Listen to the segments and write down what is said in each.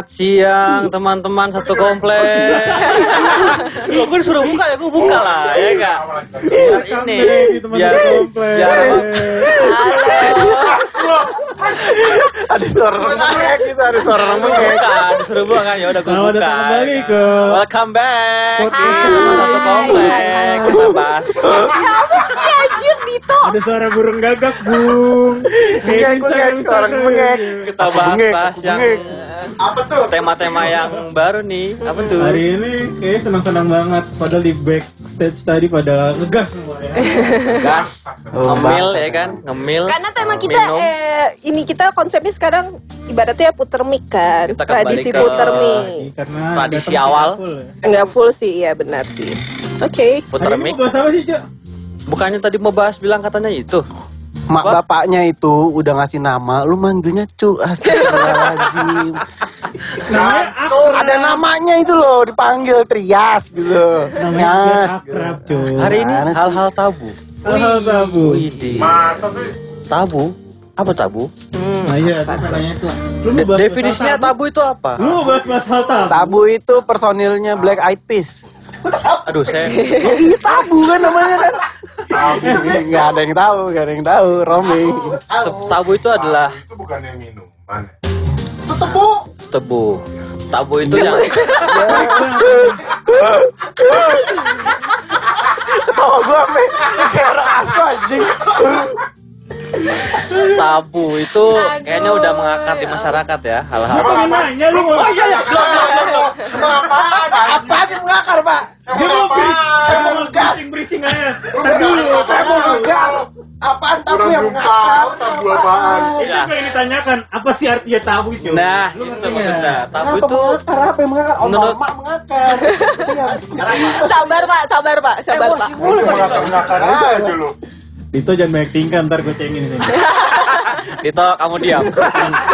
Selamat siang teman-teman satu komplek. Lo gue disuruh buka ya, gue buka lah ya enggak. Biar ini, biar biar Ada suara orang mengek gitu, ada suara orang mengek. disuruh buka kan ya udah gue Selamat buka. datang kembali ke Welcome back. Podcast satu komplek. Kita bahas Anjir Dito Ada suara burung gagak, Bung. Kayak Mengek, Instagram, suara kita bahas yang. Apa tuh? tema-tema yang baru nih. Apa tuh? Hari ini kayaknya senang-senang banget Padahal di backstage tadi pada ngegas semua ya Gas, Oh, ngemil ya kan, ngemil. Karena tema kita minum. eh, Ini kita konsepnya sekarang Ibaratnya puter mic kan Kita Tradisi ke- puter mic Karena Tradisi awal. full ya. Enggak full sih, ya benar sih Oke Puter Hari ini mic. mau bahas apa sih, Cok? Bukannya tadi mau bahas bilang katanya itu. Mak Apa? bapaknya itu udah ngasih nama, lu manggilnya cu. Astagfirullahaladzim. Akrab Ada namanya itu loh, dipanggil Trias gitu. Namanya Trias. akrab, Hari ini hal-hal tabu. Hal-hal tabu. Masa sih? Tabu? Apa tabu? Nah iya, itu Lu De- definisinya hal tabu itu apa? Lu bahas-bahas hal tabu? Tabu itu personilnya Black Eyed Peas. Aduh, saya Ya, iya tabu kan namanya kan. Nggak ada yang tahu, nggak ada yang tahu. Romi. se- tabu itu adalah Itu bukan yang minuman. tebu. Tabu itu yang Ketawa gue sampai kayak asli anjing. Tabu itu kayaknya udah mengakar di masyarakat ya hal-hal. Apa yang nanya lu mau? Iya ya, belum. Apa yang mengakar, Pak? Dia mau beri, saya mau ngegas, breaching aja. Dulu, Saya mau ngegas. Apaan tabu yang mengakar? Tabu apaan? Itu pengen ditanyakan, apa sih artinya tabu, Cok? Nah, Lu itu ngerti maksudnya. Tabu itu mengakar? Apa yang mengakar? Oh, mama mengakar. Saya harus Sabar pak, sabar pak, sabar pak Lu mengakar-ngakar aja lu. Itu jangan banyak tingkah, ntar gue cengin sini. Dito kamu diam.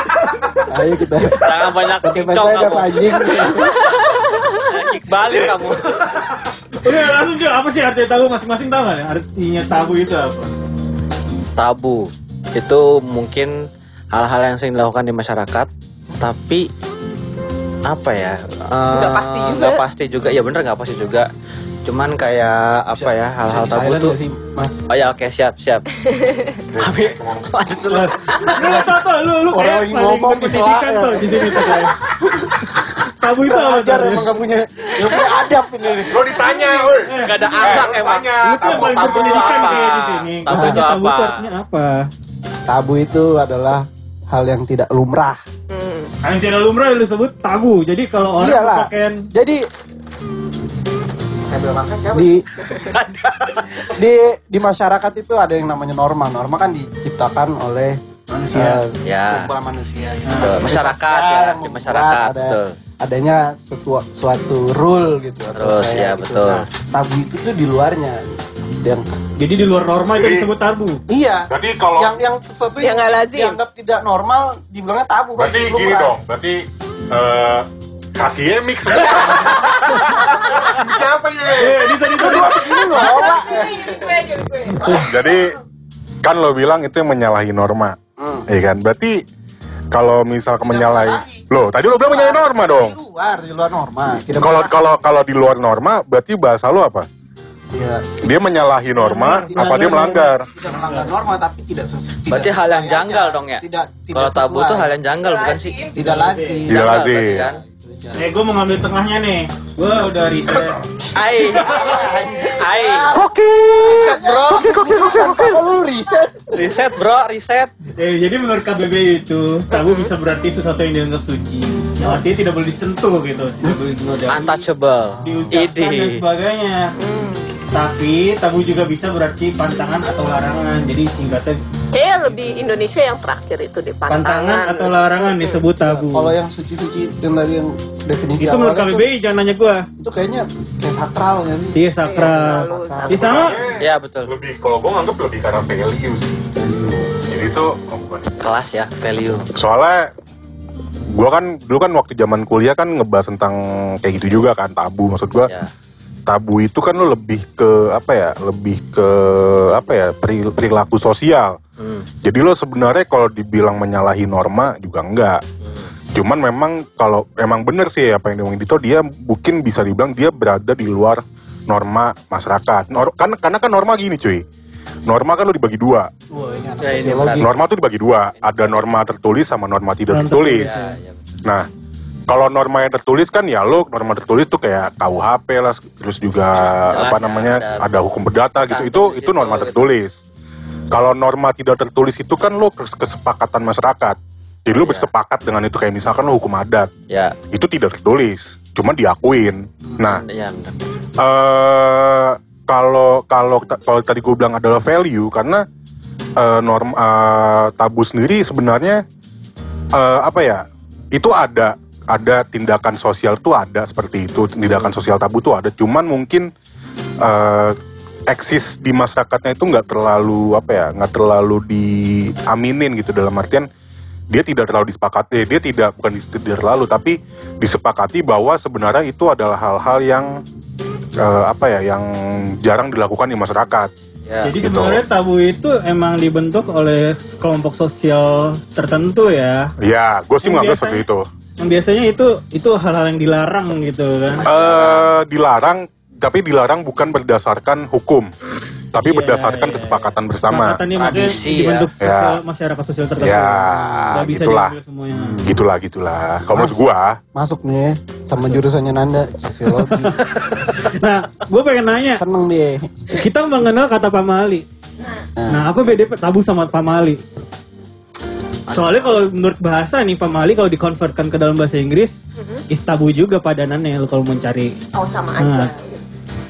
Ayo kita. Jangan banyak ada kamu. anjing. Kick balik kamu. Oke, langsung Cok, apa sih artinya tabu masing-masing tahu nggak? ya? Artinya tabu itu apa? tabu itu mungkin hal-hal yang sering dilakukan di masyarakat tapi apa ya eh, Nggak pasti juga. nggak pasti juga ya bener nggak pasti juga cuman kayak apa ya hal-hal tabu tuh sih, Mas? oh ya oke siap siap tapi lanjut dulu Lu tau tau, lu lu kayak paling ngomong berpendidikan tuh di sini tuh kayak. Tabu itu apa? Ajar emang gak punya, gak punya adab ini. Lu ditanya, woi. nggak ada akhlak Eh, emang. Lu tuh yang paling Tabu berpendidikan kayak di sini. Tabu itu tabu itu apa? artinya apa? Tabu itu adalah hal yang tidak lumrah. Hmm. Yang tidak lumrah lu sebut tabu. Jadi kalau orang Iyalah. pakaian Jadi di di di masyarakat itu ada yang namanya norma. Norma kan diciptakan oleh manusia. eh, Ya. sekumpulan manusia. Betul. Ada Masyarakat ya, yang di masyarakat, ada betul. adanya suatu suatu rule gitu. atau Terus, ya, gitu. betul. Nah, tabu itu tuh di luarnya. Yang Jadi di luar norma itu disebut tabu. iya. Berarti kalau Yang yang sesuatu Yang nggak lazim. dianggap tidak normal dibilangnya tabu. berarti gini dong. Berarti eh kasihnya mix semua. Siapa ya? Eh, di tadi. Ini loh, Pak. Jadi kan lo bilang itu yang menyalahi norma. Hmm. Iya kan? Berarti kalau misal menyalahi Loh, tadi lo bilang menyalahi norma dong. Di luar, di luar norma. Tidak Kalau kalau kalau di luar norma berarti bahasa lo apa? Iya. Dia menyalahi norma Tidak apa dia melanggar? Tidak melanggar norma tapi tidak sesu- tidak Berarti hal yang sesuai janggal aja. dong ya? Tidak tidak kalau tabu sesuai. tuh hal yang janggal bukan sih tidak lazim. Tidak lazim. Eh, gue mau ngambil tengahnya nih. Gue udah riset. Ai Ai Oke. Bro, Kalau lu riset riset bro riset Eh, jadi menurut KBBI itu tabu bisa berarti sesuatu yang dianggap suci. Yang artinya tidak boleh disentuh gitu, tidak boleh dinodai. untouchable diucapkan dan sebagainya. Tapi tabu juga bisa berarti pantangan atau larangan. Jadi singkatnya Kayaknya lebih Indonesia yang terakhir itu deh pantangan pantangan. atau larangan disebut tabu. Kalau yang suci-suci yang dari yang definisi itu menurut KBBI jangan nanya gua. itu kayaknya kayak sakral kan Iya sakral. Iya, Ya sama ya betul Lebih kalau gue nganggep lebih karena value sih. Jadi itu oh, bukan. kelas ya value soalnya gua kan dulu kan waktu zaman kuliah kan ngebahas tentang kayak gitu juga kan tabu maksud gua ya tabu itu kan lo lebih ke apa ya lebih ke apa ya peri- perilaku sosial. Hmm, jadi lo sebenarnya kalau dibilang menyalahi norma juga enggak. Hmm. cuman memang kalau emang bener sih apa yang diomongin Dito dia mungkin bisa dibilang dia berada di luar norma masyarakat. Nor- kan karena kan norma gini cuy. Norma kan lo dibagi dua. Wah, ini anak Ya, ini norma tuh dibagi dua. Ada norma tertulis sama norma tidak tertulis. ya, ya. Nah, kalau norma yang tertulis kan ya lo norma tertulis tuh kayak KUHP lah, terus juga Jelas apa ya, namanya ada- ada, hukum perdata gitu. Itu itu norma situ, tertulis. Kalau norma tidak tertulis itu kan lo kes- kesepakatan masyarakat. Jadi lo Iya. bersepakat dengan itu kayak misalkan lo hukum adat, ya itu tidak tertulis, cuma diakuin. Nah, ya kalau kalau kalau tadi gue bilang adalah value karena eh, norm eh, tabu sendiri sebenarnya eh, apa ya itu ada ada tindakan sosial tuh ada seperti itu tindakan sosial tabu tuh ada. Cuman mungkin eh, eksis di masyarakatnya itu nggak terlalu apa ya nggak terlalu diaminin gitu. Dalam artian dia tidak terlalu disepakati dia tidak bukan tidak terlalu tapi disepakati bahwa sebenarnya itu adalah hal-hal yang eh, apa ya yang jarang dilakukan di masyarakat. Ya. Jadi gitu. sebenarnya tabu itu emang dibentuk oleh kelompok sosial tertentu ya. ya gue sih biasanya- seperti itu Yang biasanya itu itu hal-hal yang dilarang gitu kan. eh dilarang tapi dilarang bukan berdasarkan hukum tapi Iya, berdasarkan iya. kesepakatan bersama Kesepakatannya makanya Tradisi ya. dibentuk sosial, Ya. masyarakat sosial tertentu. Ya, Nggak bisa gitulah. semuanya. gitulah gitulah kalau menurut gua Masuk nih sama jurusannya Nanda sosiologi. Nah, gue pengen nanya, Seneng dia. kita mengenal kata pamali. Nah, apa beda tabu sama pamali? Soalnya kalau menurut bahasa nih pamali kalau dikonvertkan ke dalam bahasa Inggris, is tabu juga padanannya lo kalau mencari. Oh sama Nah. aja.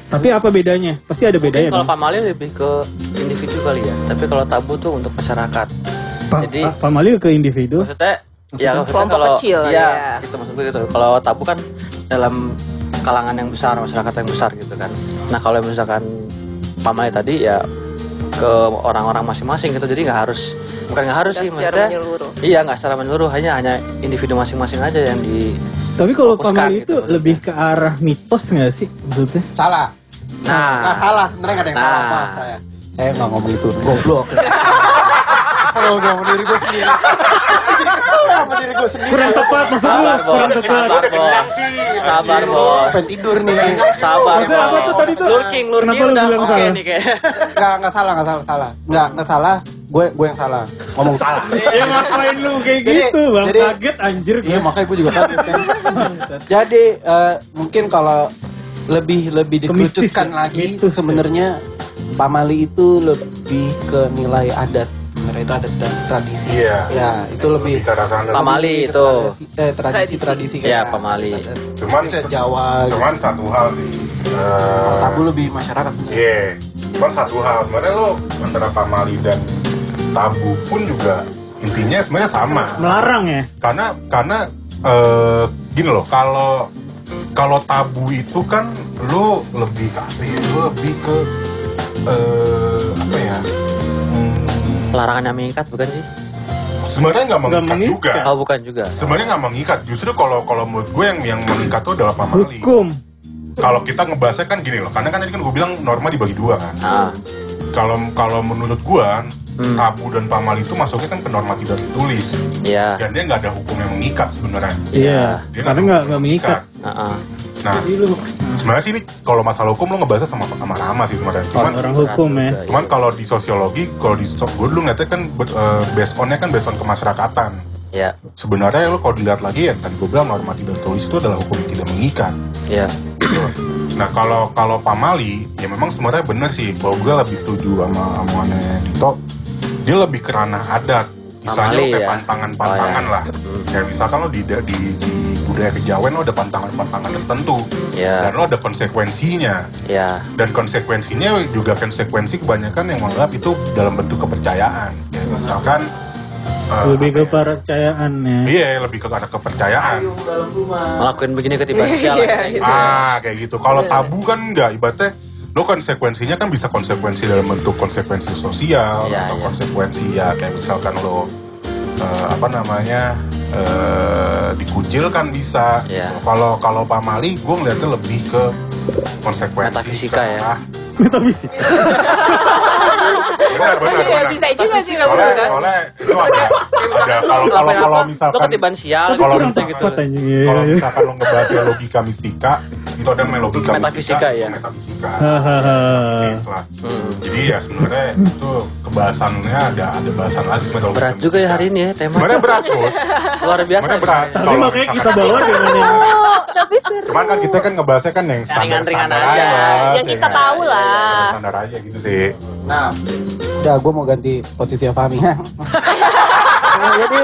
Tapi apa bedanya? Pasti ada bedanya kalau dong. pamali lebih ke individu kali ya tapi kalau tabu tuh untuk masyarakat Pa- jadi- pa- pamali ke individu. maksudnya ya maksudnya Kelompok kalau kecil, iya ya. gitu maksudnya gitu kalau tabu kan dalam kalangan yang besar masyarakat yang besar gitu kan nah kalau misalkan pamali tadi ya ke orang-orang masing-masing gitu jadi nggak harus bukan nggak harus sih maksudnya menyeluruh. iya nggak secara menyeluruh hanya hanya individu masing-masing aja yang di Tapi kalau pamali gitu itu maksudnya. lebih ke arah mitos nggak sih maksudnya? Salah. nah Nggak salah sebenarnya nggak ada yang salah Nah. maaf saya. Saya nggak ngomong itu. Goblok. Kesel gue sama diri gue sendiri. Sama diri gue sendiri. Kurang tepat maksud lu, sabar kurang tepat. sabar bos sabar bos Pengen tidur nih. sabar Maksudnya apa tuh tadi tuh? lurking lurking Kenapa lu udah bilang salah? Nggak nggak salah nggak salah salah. Nggak nggak salah. Gue gue yang salah. Ngomong salah. Ya ngapain lu kayak Jadi- gitu, Bang? jadi- Kaget anjir Iya gue. makanya gue juga kaget kan. Jadi eh, mungkin kalau lebih lebih dikerucutkan ya? lagi ya? sebenarnya pamali itu lebih ke nilai adat. Sebenarnya itu adat dan tradisi. Iya. Ya itu lebih Pamali itu. tradisi, eh, tradisi tradisi Iya, pamali. Cuman- bisa Jawa. cuman satu hal sih eh, Tabu lebih masyarakat. Iya, cuman satu hal sebenarnya lo antara pamali dan tabu pun juga intinya sebenarnya sama. Melarang ya? Karena karena eh, gini loh, kalau kalau tabu itu kan lo lebih ke apa ya? Lo lebih ke eh, apa ya? Larangan yang mengikat bukan sih sebenarnya nggak mengikat juga. mengikat. oh bukan juga Sebenarnya nggak mengikat. Justru kalau kalau menurut gue yang yang mengikat itu adalah pamali. Hukum. Kalau kita ngebahasnya kan gini loh, karena kan tadi kan gue bilang norma dibagi dua kan. ah Kalau kalau menurut gua Hmm. tabu dan pamali itu masuknya kan ke norma tidak tertulis iya dan dia nggak ada hukum yang mengikat sebenarnya. Iya, Dia karena nggak yang mengikat. Ah, ah. Nah, sebenarnya sih ini kalau masalah hukum lo ngebahasnya sama sama Rama sih sebenarnya. Cuman orang hukum ya. Cuman iya. kalau di sosiologi, kalau di gue dulu ngeliatnya kan uh, based on-nya kan based on kemasyarakatan. ya Sebenarnya lo kalau dilihat lagi ya kan gue bilang norma tidak tertulis itu adalah hukum yang tidak mengikat. ya Nah kalau kalau pamali ya memang sebenarnya bener sih bahwa gue lebih setuju sama omongannya Dito. Dia lebih ke ranah adat. Misalnya lo kayak ya. pantangan-pantangan Oh, ya. lah. Hmm. Kayak misalkan lo di, di, di budaya kejawen lo ada pantangan-pantangan tertentu. ya Dan lo ada konsekuensinya. ya Dan konsekuensinya juga konsekuensi kebanyakan yang menganggap itu dalam bentuk kepercayaan. Ya, misalkan eh, Lebih ke apa ya? percayaan ya. Iya, lebih ke arah kepercayaan. dalam rumah. ngelakuin begini ketiban Iya, jalan kayak gitu. Ah, kayak gitu. Kalau Iya. tabu kan enggak, ibaratnya lo konsekuensinya kan bisa konsekuensi dalam bentuk konsekuensi sosial Iya, atau iya. konsekuensi ya kayak misalkan lo eh, apa namanya eh, dikucilkan bisa. Iya. Kalau kalau pamali gue ngeliatnya lebih ke konsekuensi. Metafisika ya. Ah, Metafisik. benar benar Iya benar. bisa juga sih kamu Soalnya, kan. soalnya itu ada, ada kalau kalau kalau lo misalkan ketiban sial kalau misalkan- ya. kalau misalkan lo ngebahas ya logika mistika itu ada namanya logika Metafisika, mistika, ya. metafisika. Hmm. Jadi ya sebenarnya itu kebahasannya ada ada bahasan lagi logika berat juga ya hari ini ya tema Sebenarnya berat terus. luar biasa Sebenarnya berat. Tapi Kalau makanya kita bawa dengan yang Oh, tapi seru. Cuman kan kita kan ngebahasnya kan yang standar ringan-ringan standar aja. Yang sih, kita kan. tahu lah. Standar aja gitu sih. Nah, udah gue mau ganti posisi Fahmi. nah, jadi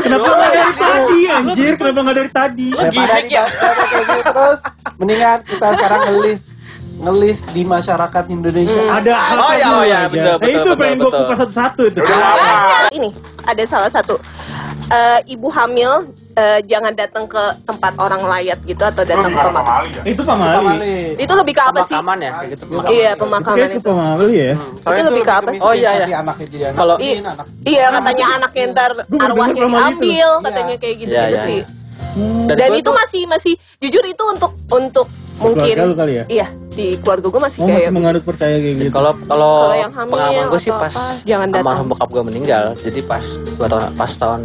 Kenapa nggak dari tadi anjir? Kenapa nggak dari tadi? daripada di daripada kayak gitu terus mendingan kita sekarang ngelis ngelis di masyarakat Indonesia. Ada apa Oh, iya, dulu oh, iya, aja? betul, Eh, betul, itu betul, pengen gue betul. kupas satu-satu itu. Udah. Ini ada salah satu eh, ibu hamil eh, jangan datang ke tempat orang layat gitu atau Itu datang ke pamali ya. Itu pamali. Itu lebih ke apa sih? pemakaman ya kayak gitu pemakaman. Iya Itu pemakaman kayak ke itu. pamali ya. Soalnya Itu lebih ke apa sih? Oh, iya, iya. anaknya jadi anak Kalau- Iya katanya anaknya ntar Gua baru arwahnya itu. diambil Iya. katanya kayak gitu Iya, gitu iya, sih. iya. Dan itu masih masih jujur itu untuk untuk mungkin Keluarga lu kali ya? iya di keluarga gue masih Oh kayak masih menganut percaya kayak gitu. Kalau kalau Kalau yang hamil pengalaman gue sih pas apa, jangan datang. almarhum bokap gue meninggal. Jadi pas dua tahun pas tahun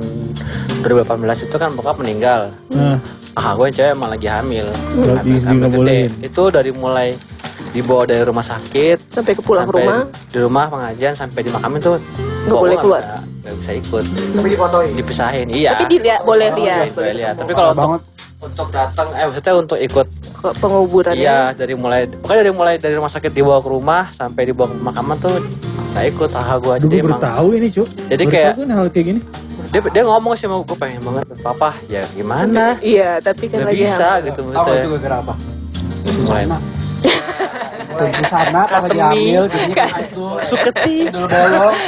2018 itu kan bokap meninggal. Nah, Ah gue cewek emang lagi hamil. Gede. bolehin. Itu dari mulai dibawa dari rumah sakit sampai ke pulang ke sampai rumah di rumah pengajian sampai di makamin tuh Nggak gua boleh keluar. bisa- nggak bisa ikut tapi difotoin. dipisahin iya tapi dilihat boleh lihat iya, boleh lihat tapi kalau untuk untuk datang eh maksudnya untuk ikut ke penguburan iya dari mulai pokoknya dari mulai dari rumah sakit dibawa ke rumah sampai dibawa ke pemakaman tuh nggak ikut ah gue Aduh, jadi emang tahu ini, Cuk. Jadi Baru kayak- hal kayak gini. Dia dia ngomong sih mau gue pengen banget papa ya gimana iya tapi kan nggak lagi bisa gitu Tahu maksudnya itu gara-gara apa? Mulai. Sana. Ke sana pas lagi hamil kena itu. Suketi. Dulu bolong.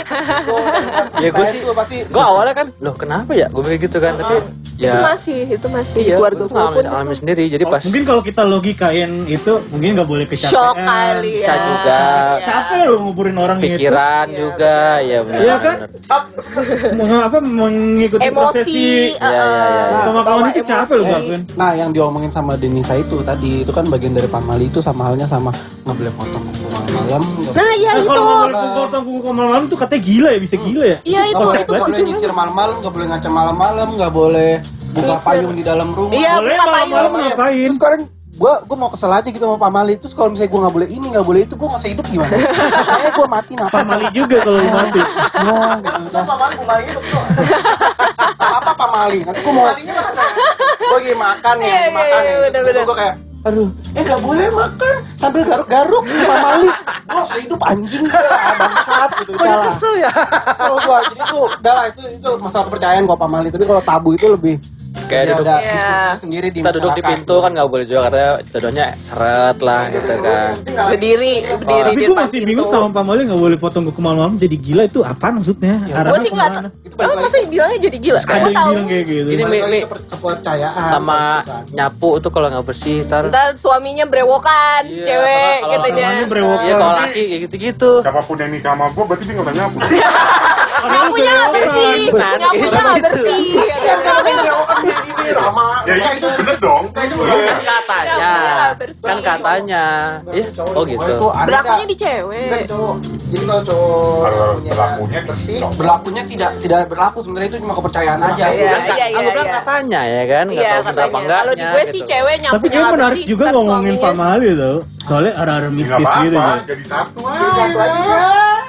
Ya, gua sih- itu pasti gue awalnya kan loh kenapa ya gue kayak gitu kan tapi itu ya masih itu masih di iya keluarga gue gue pun alami, alami sendiri jadi Oh, pas mungkin kalau kita logikain itu mungkin nggak boleh kecapean. shock kali ya Bisa juga. Iya. Capek lo nguburin orang gitu. pikiran juga ya benar Iya kan? benar. Meng- apa mengikuti prosesi Iya, iya, iya. Nah, pemakaman itu capek lo gabun. Nah, yang diomongin sama Denisa itu tadi itu kan bagian dari pamali itu sama halnya sama nggak boleh potong kuku nggak nah iya Nah, itu kalau nggak boleh kumpul tanggung ke malam tuh katanya gila ya bisa gila ya. iya itu boleh, itu nggak boleh nyisir malam-malam, nggak boleh ngaca malam-malam, nggak boleh buka payung di dalam rumah. Iya, boleh buka payung. malam-malam ngapain? Terus sekarang gue gue mau kesel aja gitu sama Pamali terus kalau misalnya gue nggak boleh ini nggak boleh itu gue nggak usah hidup gimana? Kayaknya gue mati napa? Pamali juga kalau lu mati. Nah, gitu. Nah. apa Pamali? Nanti gue mau gue lagi makan Iya, iya, makan iya, nih. bener-bener. Gue kayak Aduh, eh gak boleh makan sambil garuk-garuk. Gue nggak usah hidup anjing lah, bangsat gitu. Udah lah. kesel ya Kesel gue. Jadi itu udah lah itu itu masalah kepercayaan gue Pamali. Tapi kalau tabu itu lebih kayak jadi duduk ada Iya. diskusi sendiri di kita duduk di pintu kan nggak boleh juga karena jodohnya seret lah gitu kan berdiri berdiri Tapi di gue depan masih pintu. bingung sama Pamali nggak boleh potong kuku malam-malam jadi gila itu apa maksudnya? gue Arahnya sih nggak? Itu lagi. masa bilangnya jadi gila Ada yang tahu. bilang kayak gitu. Ini keper- kepercayaan sama gitu kan. nyapu tuh kalau nggak bersih ntar ntar suaminya brewokan Iya, cewek kalau- katanya suaminya brewokan. iya kalau laki kayak gitu-gitu Siapa pun yang nikah sama gue berarti dia nggak pernah nyapu. Nyapunya nggak bersih nyapunya gitu. nggak bersih Kasihan kan gini sama ya itu bener dong. kan katanya nggak bersih. kan katanya iya oh gitu Oh, itu ada berlakunya di cewek Enggak, cowok. Jadi kalau cowok berlakunya bersih, berlakunya tidak tidak berlaku sebenarnya itu cuma kepercayaan aja. Iya, Aku bilang, iya, aku iya, bilang iya. katanya ya kan nggak iya tahu apa katanya enggaknya kalau di gue sih gitu. cewek nyapunya Tapi nggak menarik juga ngomongin Pamali tau. Soalnya ada ada Ya, nggak mistis gitu ya. jadi satu aja. Satu aja.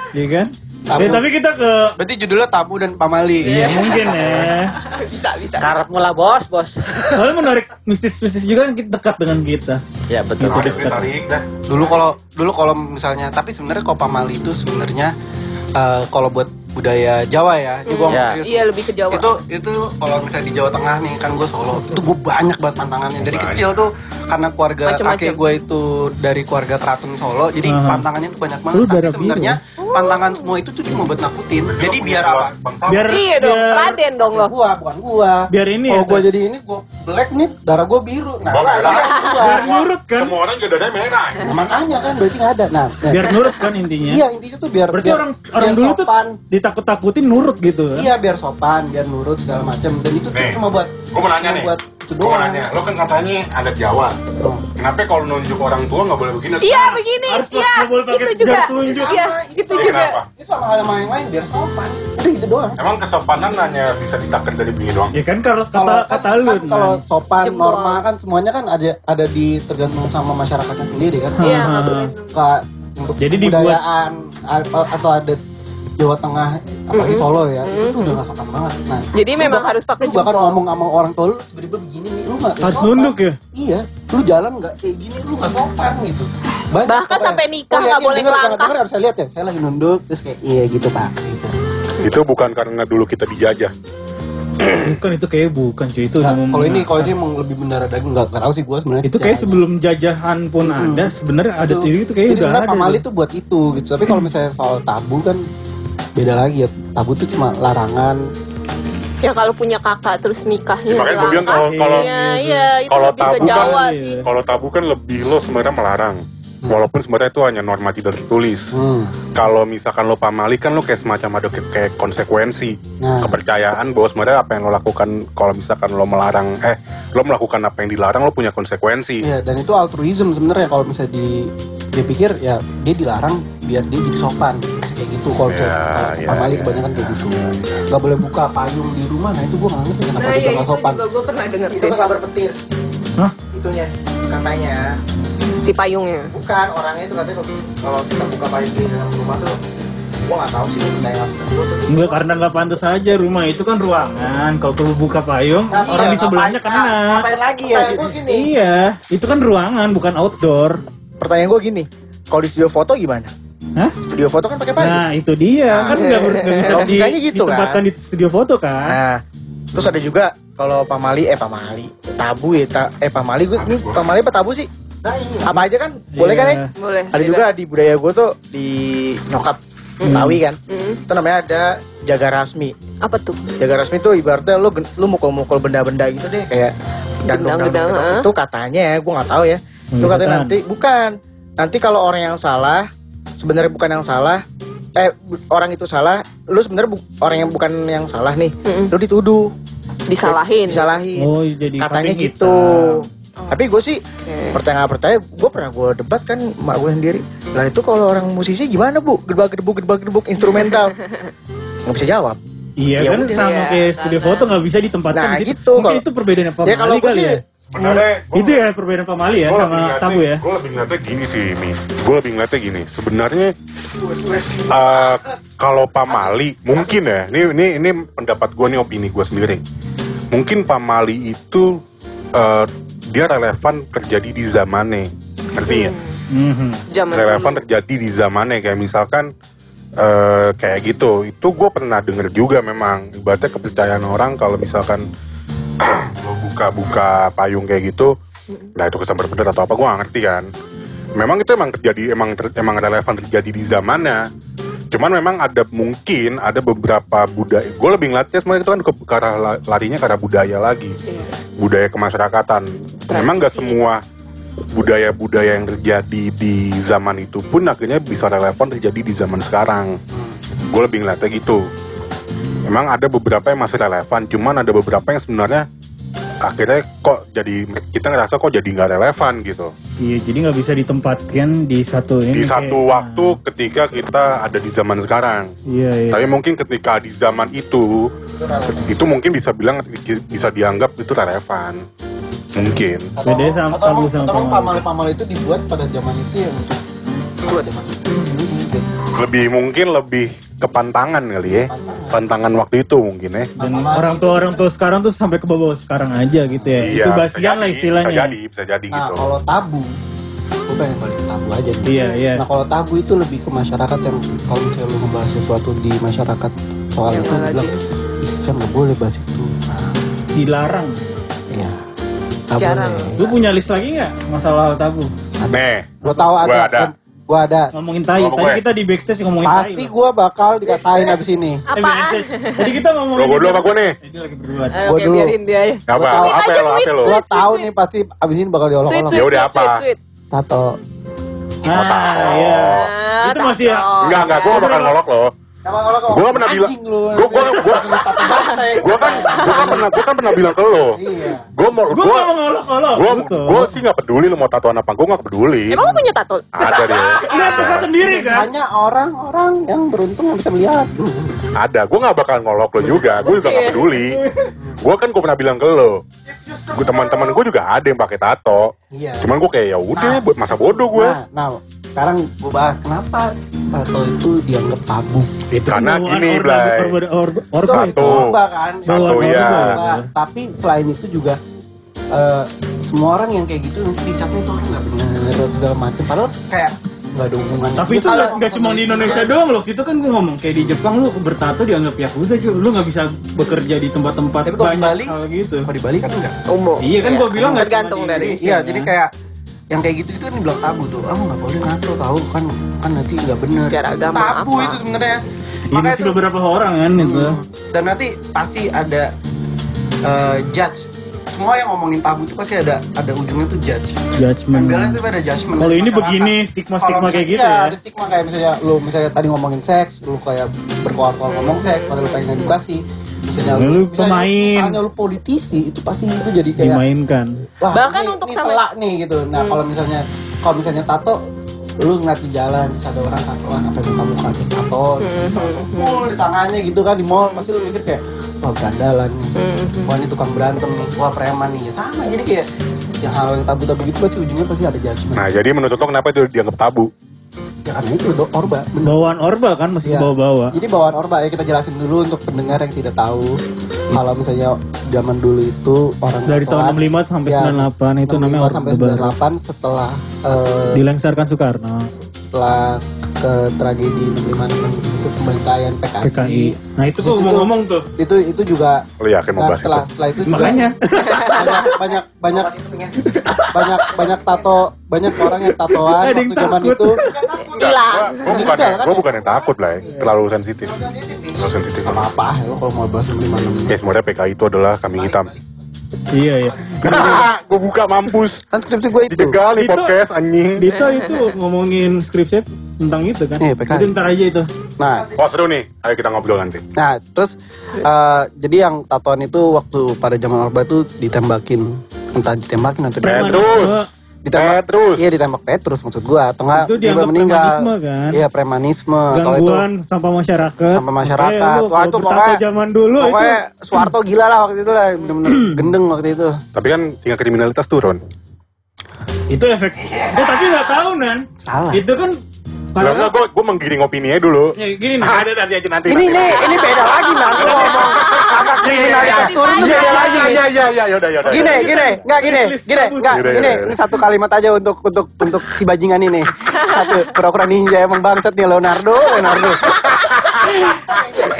Iya kan? Tabu. Ya, tapi kita ke Berarti judulnya tabu dan pamali. Iya mungkin ya. bisa bisa karep mula bos bos Soalnya menarik mistis-mistis juga kan kita dekat dengan kita. ya betul Gitu Tarik, dekat. dah. Dulu kalau dulu kalau misalnya tapi sebenarnya kalau pamali itu sebenarnya eh, kalau buat budaya Jawa ya. Jadi Hmm. Ya. serius. Iya lebih ke Jawa. Itu itu kalau misalnya di Jawa Tengah nih kan gue Solo, itu gue banyak banget pantangannya dari Banyak. kecil tuh karena keluarga Macem-macem. kakek gue itu dari keluarga keraton Solo, jadi Aha. pantangannya tuh banyak banget. Lu Tapi darah sebenarnya pantangan semua itu tuh cuma buat nakutin. Jadi biar apa? Biar Iya dong, biar, Raden dong lo. Gua bukan gua. biar ini Kalau ya. gua jadi ini gua black nih, darah gua biru. Nah, Gua lah, merah. lah, gua. biar nurut kan. Semua orang juga darahnya merah. Nah, makanya kan berarti nggak ada. Nah, nah. Biar nurut kan intinya. Iya intinya tuh biar Berarti biar- orang orang biar dulu tuh. Ditakut-takutin nurut gitu. kan? Iya biar sopan, biar nurut segala macam. Dan itu tuh Nih, cuma buat Gue mau nanya nih. buat itu Gue mau doang. nanya. Lo kan katanya adat Jawa. Oh. Kenapa kalau nunjuk orang tua nggak boleh begini? Iya begini, Harus iya. nggak boleh pakai Itu juga. jar telunjuk. Iya, Sama, itu Ya, juga. kenapa? Itu sama hal yang lain biar sopan. Udah itu doang. Emang kesopanan hanya bisa ditakar dari begini doang? Ya kan kalau kata Kalau kata kan, lu kan kalau sopan Jempol. norma kan semuanya kan ada ada di tergantung sama masyarakatnya sendiri kan. Iya, Jadi dibuat- atau adat Jawa Tengah apalagi Mm-mm. Solo ya itu tuh udah gak sopan banget nah Jadi memang bahkan- harus pakai lu bahkan jempol. ngomong sama orang tua lu tiba-tiba begini nih lu gak Harus nunduk ya? iya lu jalan gak kayak gini lu gak sopan gitu Banyak Bahkan pokoknya. sampai nikah Oh, nggak iya, boleh denger, ngelangkah. denger, harus saya lihat ya saya lagi nunduk terus kayak iya gitu pak gitu. Itu bukan karena dulu kita dijajah. Bukan itu kayak bukan cuy itu Nah, kalau ini kalau ini emang lebih mendarah daging nggak nggak tahu sih gue sebenarnya itu kayak sebelum jajahan pun ada sebenarnya ada Itu- itu, itu kayak jadi udah sebenarnya ada. pamali tuh buat itu gitu tapi kalau misalnya soal tabu kan beda lagi ya tabu tuh cuma larangan Ya kalau punya kakak terus nikahnya Ya, makanya gua bilang kalau- kalau- Iya, iya, itu kalau lebih ke tabu kan- Jawa sih. Kalau tabu kan lebih lo sebenarnya melarang. Walaupun sebenarnya itu hanya norma tidak tertulis. hmm. Kalau misalkan lo pamali kan lo kayak semacam ada kayak- kayak konsekuensi Nah. kepercayaan bahwa sebenarnya apa yang lo lakukan kalau misalkan lo melarang eh lo melakukan apa yang dilarang lo punya konsekuensi. Iya, dan itu altruism sebenarnya kalau misalnya di dia pikir ya dia dilarang biar dia jadi sopan kayak gitu kalau Ya, kalau ya, pamali ya. kebanyakan kayak gitu nggak boleh buka payung di rumah nah itu gue nggak ngerti kenapa Nah, juga ya nggak itu sopan juga gue pernah dengar itu sih. kan sabar petir Hah? itunya katanya Si payungnya. bukan orangnya itu katanya kalau kita buka payung di dalam rumah tuh gua nggak tahu sih tuh- Enggak karena nggak pantas aja rumah itu kan ruangan. Kalau perlu buka payung, Nah, orang iya, di sebelahnya ngapain- kena. ngapain lagi ya Pertanyaan gitu. gua gini Iya, itu kan ruangan bukan outdoor. pertanyaan gue gini kalau di studio foto gimana Hah? studio foto kan pakai payung Nah itu dia kan nggak ber- nggak bisa di, gitu, ditempatkan di studio foto kan. Nah, terus ada juga kalau pamali eh pamali tabu ya ta, eh pamali gue ini pamali apa tabu sih? Apa aja kan? Boleh kan ya? Iya. Boleh. Ada juga di budaya gue tuh di nyokap Betawi kan. Hmm. Itu namanya ada jaga rasmi. Apa tuh? Jaga rasmi tuh ibaratnya lu lu mukul-mukul benda-benda gitu deh kayak Gendang-gendang, dandong-dandong. ah. Itu katanya ya, gue nggak tahu ya. Itu Hmm, katanya nanti bukan. Nanti kalau orang yang salah sebenarnya bukan yang salah eh orang itu salah, lu sebenarnya bu- orang yang bukan yang salah nih. Mm-mm. Lu dituduh, Disalahin. disalahin. Oh jadi katanya gitu. Hitam. Tapi gue sih percaya nggak percaya, gue pernah gue debat kan mak gue sendiri. Lah itu kalau orang musisi gimana bu? Gedebak gedebuk gedebak gedebuk instrumental nggak bisa jawab. Iya Ya kan udah, sama ya, kayak studio karena- foto nggak bisa ditempatkan Nah, di situ. gitu, Mungkin kalau- itu perbedaan Pak Ya, Mali kali sih- ya. Sebenarnya Itu ya perbedaan Pak Mali ya sama ngeliatnya, tabu ya. gue lebih ngeliatnya gini sih Mi gue lebih ngeliatnya gini sebenarnya eh, kalau pamali mungkin ya ini ini ini pendapat gue nih opini gue sendiri mungkin pamali itu eh, dia relevan terjadi di zamannya ngerti ya? Mhm. Zaman relevan dulu. terjadi di zamannya kayak misalkan eh, kayak gitu. Itu gue pernah denger juga memang. Ibaratnya kepercayaan orang kalau misalkan lo buka-buka payung kayak gitu nah itu kesambar pedas atau apa gue gak ngerti kan. Memang itu emang terjadi emang ter- emang relevan terjadi di zamannya cuman memang ada mungkin ada beberapa budaya gue lebih ngeliatnya semuanya itu kan ke, ke arah la- larinya ke arah budaya lagi. Iya. Budaya kemasyarakatan. Memang nggak Tradisi. semua budaya-budaya yang terjadi di zaman itu pun akhirnya bisa relevan terjadi di zaman sekarang. Gue lebih ngeliatnya gitu. Memang ada beberapa yang masih relevan cuman ada beberapa yang sebenarnya akhirnya kok jadi kita ngerasa kok jadi nggak relevan gitu Iya jadi nggak bisa ditempatkan di satu ini. di kayak- satu waktu ketika kita ada di zaman sekarang Iya iya. tapi mungkin ketika di zaman itu itu mungkin bisa bilang bisa dianggap itu relevan mungkin Bedanya sama atau, atau, sama atau pamali. pamali-pamali itu dibuat pada zaman itu ya untuk buat zaman itu Mungkin. lebih mungkin lebih kepantangan kali ya pantangan waktu itu mungkin ya Dan orang tua orang tua sekarang tuh sampai ke bawah sekarang aja gitu ya. itu bisa basian lah istilahnya. bisa jadi bisa jadi nah gitu kalau tabu gue pengen balik ke tabu aja nih. Iya, iya. Nah kalau tabu itu lebih ke masyarakat yang kalau misalnya lu ngebahas sesuatu di masyarakat soal Yang itu bilang, ih kan nggak boleh bahas itu. Nah, Dilarang. iya. Secara- boleh. Lu punya list lagi nggak masalah tabu? Nih, Gua tahu Gua ada. ada. dan Gua ada. Ngomongin tai. Ngomong Tadi gue. kita di backstage ngomongin tai. Pasti gua bakal dikatain abis ini. Eh, Apaan? backstage. Tadi kita ngomongin. lo gue dulu apa gue nih? Ini lagi berdua. Eh, Gua dulu. biarin dia ya. Apa? Apa ya lo? Apa lo? Gua tahu nih pasti abis ini bakal diolok-olok. Ya udah, apa? Tato. Nah, iya. Ah, Itu masih ya. Enggak, enggak, gue bakal ngolok lo. Gue kan pernah bilang, Anjing lu. gue gue kan gue kan pernah gue kan pernah bilang ke lo. Iya. Gue mau Gue gue gak mau ngolok-ngolok. gue gue sih nggak peduli lo mau tatoan apa, gue nggak peduli. Emang lu punya tato? Ada dia. Lihat sendiri kan. Hanya orang-orang yang beruntung yang bisa melihat. Ada, gue nggak bakal ngolok lo juga, gue juga nggak Iya. peduli. Gue kan gue pernah bilang ke lo, gue teman-teman gue juga ada yang pakai tato. Iya. Cuman gue kayak ya udah, buat masa bodoh gue. Nah, nah, sekarang gue bahas kenapa tato itu dianggap tabu. Itu Karena gini, Blay. orba, orba, orba Satu. itu. Orba kan. Satu, Orba, iya. orba. Tapi selain itu juga eh, semua orang yang kayak gitu nanti dicapnya itu orang nggak benar segala macam. Padahal kayak nggak ada hubungannya. Tapi itu nggak cuma di Indonesia doang loh. Itu kan gue ngomong kayak di Jepang lu bertato dianggap yakuza cuy. Lu nggak bisa bekerja di tempat-tempat Tapi kalau di banyak Bali, hal gitu. Kalau di Bali kan enggak. Umum. Iya kan gua bilang nggak cuma Tergantung di dari. Indonesia. Iya, jadi kayak yang kayak gitu itu kan dibilang tabu tuh. Ah nggak boleh nato tahu kan kan nanti nggak benar. Secara agama tabu apa? itu sebenarnya. Iya Makanya masih tuh- beberapa orang kan itu. Hmm. Dan nanti pasti ada eh, judge. Semua yang ngomongin tabu itu pasti ada ada ujungnya tuh judge. Judgement. Pembelaannya itu ada judgment. Kalau ini begini, stigma-stigma Kalau kayak gitu iya, ya. ada stigma kayak misalnya lu misalnya tadi ngomongin seks, lu kayak berkoar-koar ngomong seks, padahal lu pengen edukasi. Misalnya Ya, lu misalnya, pemain. misalnya lu politisi, itu pasti itu jadi kayak Dimainkan. wah Bahkan ini, untuk ini sama- selak nih gitu. Nah, kalau misalnya kalau misalnya tato lu ngeliat di jalan terus ada orang tatoan apa yang kamu kan tato full di tangannya gitu kan di mall pasti lu mikir kayak wah berandalan nih. Wah ini tukang berantem nih. Wah preman nih. Ya sama jadi kayak yang hal yang tabu-tabu gitu pasti ujungnya pasti ada judgement. Nah, jadi menurut lo kenapa itu dianggap tabu? ya karena itu do orba. Bener. Bawaan orba kan masih Iya. bawa-bawa. Jadi bawaan orba ya kita jelasin dulu untuk pendengar yang tidak tahu. Kalau misalnya zaman dulu itu orang Dari tahun tatoan, 65 sampai ya, 98 itu 65 namanya sampai Orde Baru. 98 setelah eh, Dilengsarkan Soekarno. setelah ke tragedi 65 itu pembantaian PKI. PKI. Nah itu Terus kok ngomong-ngomong tuh. Itu itu juga yakin mau nah, bahas setelah itu? setelah itu juga Makanya. banyak banyak banyak banyak banyak tato banyak orang yang tatoan waktu zaman takut. itu Hilang. Gue bukan, kan gue ya? bukan yang takut lah, ya. terlalu sensitif. Terlalu sensitif. apa apa ya kalau mau bahas 65 Ya sebenarnya PKI itu adalah kambing hitam. Iya iya. gue buka mampus. kan skripsi gue itu Dijegal di Itu- podcast anjing. Dito itu ngomongin script set tentang itu kan. Iya, PKI. Itu ntar aja itu. nah Oh seru nih, ayo kita ngobrol nanti. Nah, terus eh, jadi yang tatoan itu waktu pada zaman Orba itu ditembakin entah ditembakin atau Petrus. Premanisme. Ditembak Petrus. Iya ditembak Petrus maksud gua atau enggak Itu dia meninggal. premanisme, kan? Iya, premanisme. Kalau itu Gangguan sampah masyarakat. Sampah masyarakat. Makanya lu Wah, kalau itu pokoknya- zaman dulu itu. pokoknya Soeharto gila lah waktu itu lah, bener-bener gendeng waktu itu. Tapi kan tingkat kriminalitas turun. Itu efek. Eh, tapi nggak tahu nan. Salah. Itu kan. Enggak, enggak, gue gue menggiring opini aja dulu. Ya, gini nih. Ah, ada nanti aja nanti. Ini nanti. nih, ini beda lagi nanti ngomong angka kriminalitas turun itu Iya, beda lagi. iya, iya, iya, iya, yaudah, yaudah. Gini, gini, enggak gini, gini, enggak, gini. ini satu kalimat aja untuk untuk untuk si bajingan ini. Satu, pura-pura ninja emang bangsat nih Leonardo, Leonardo.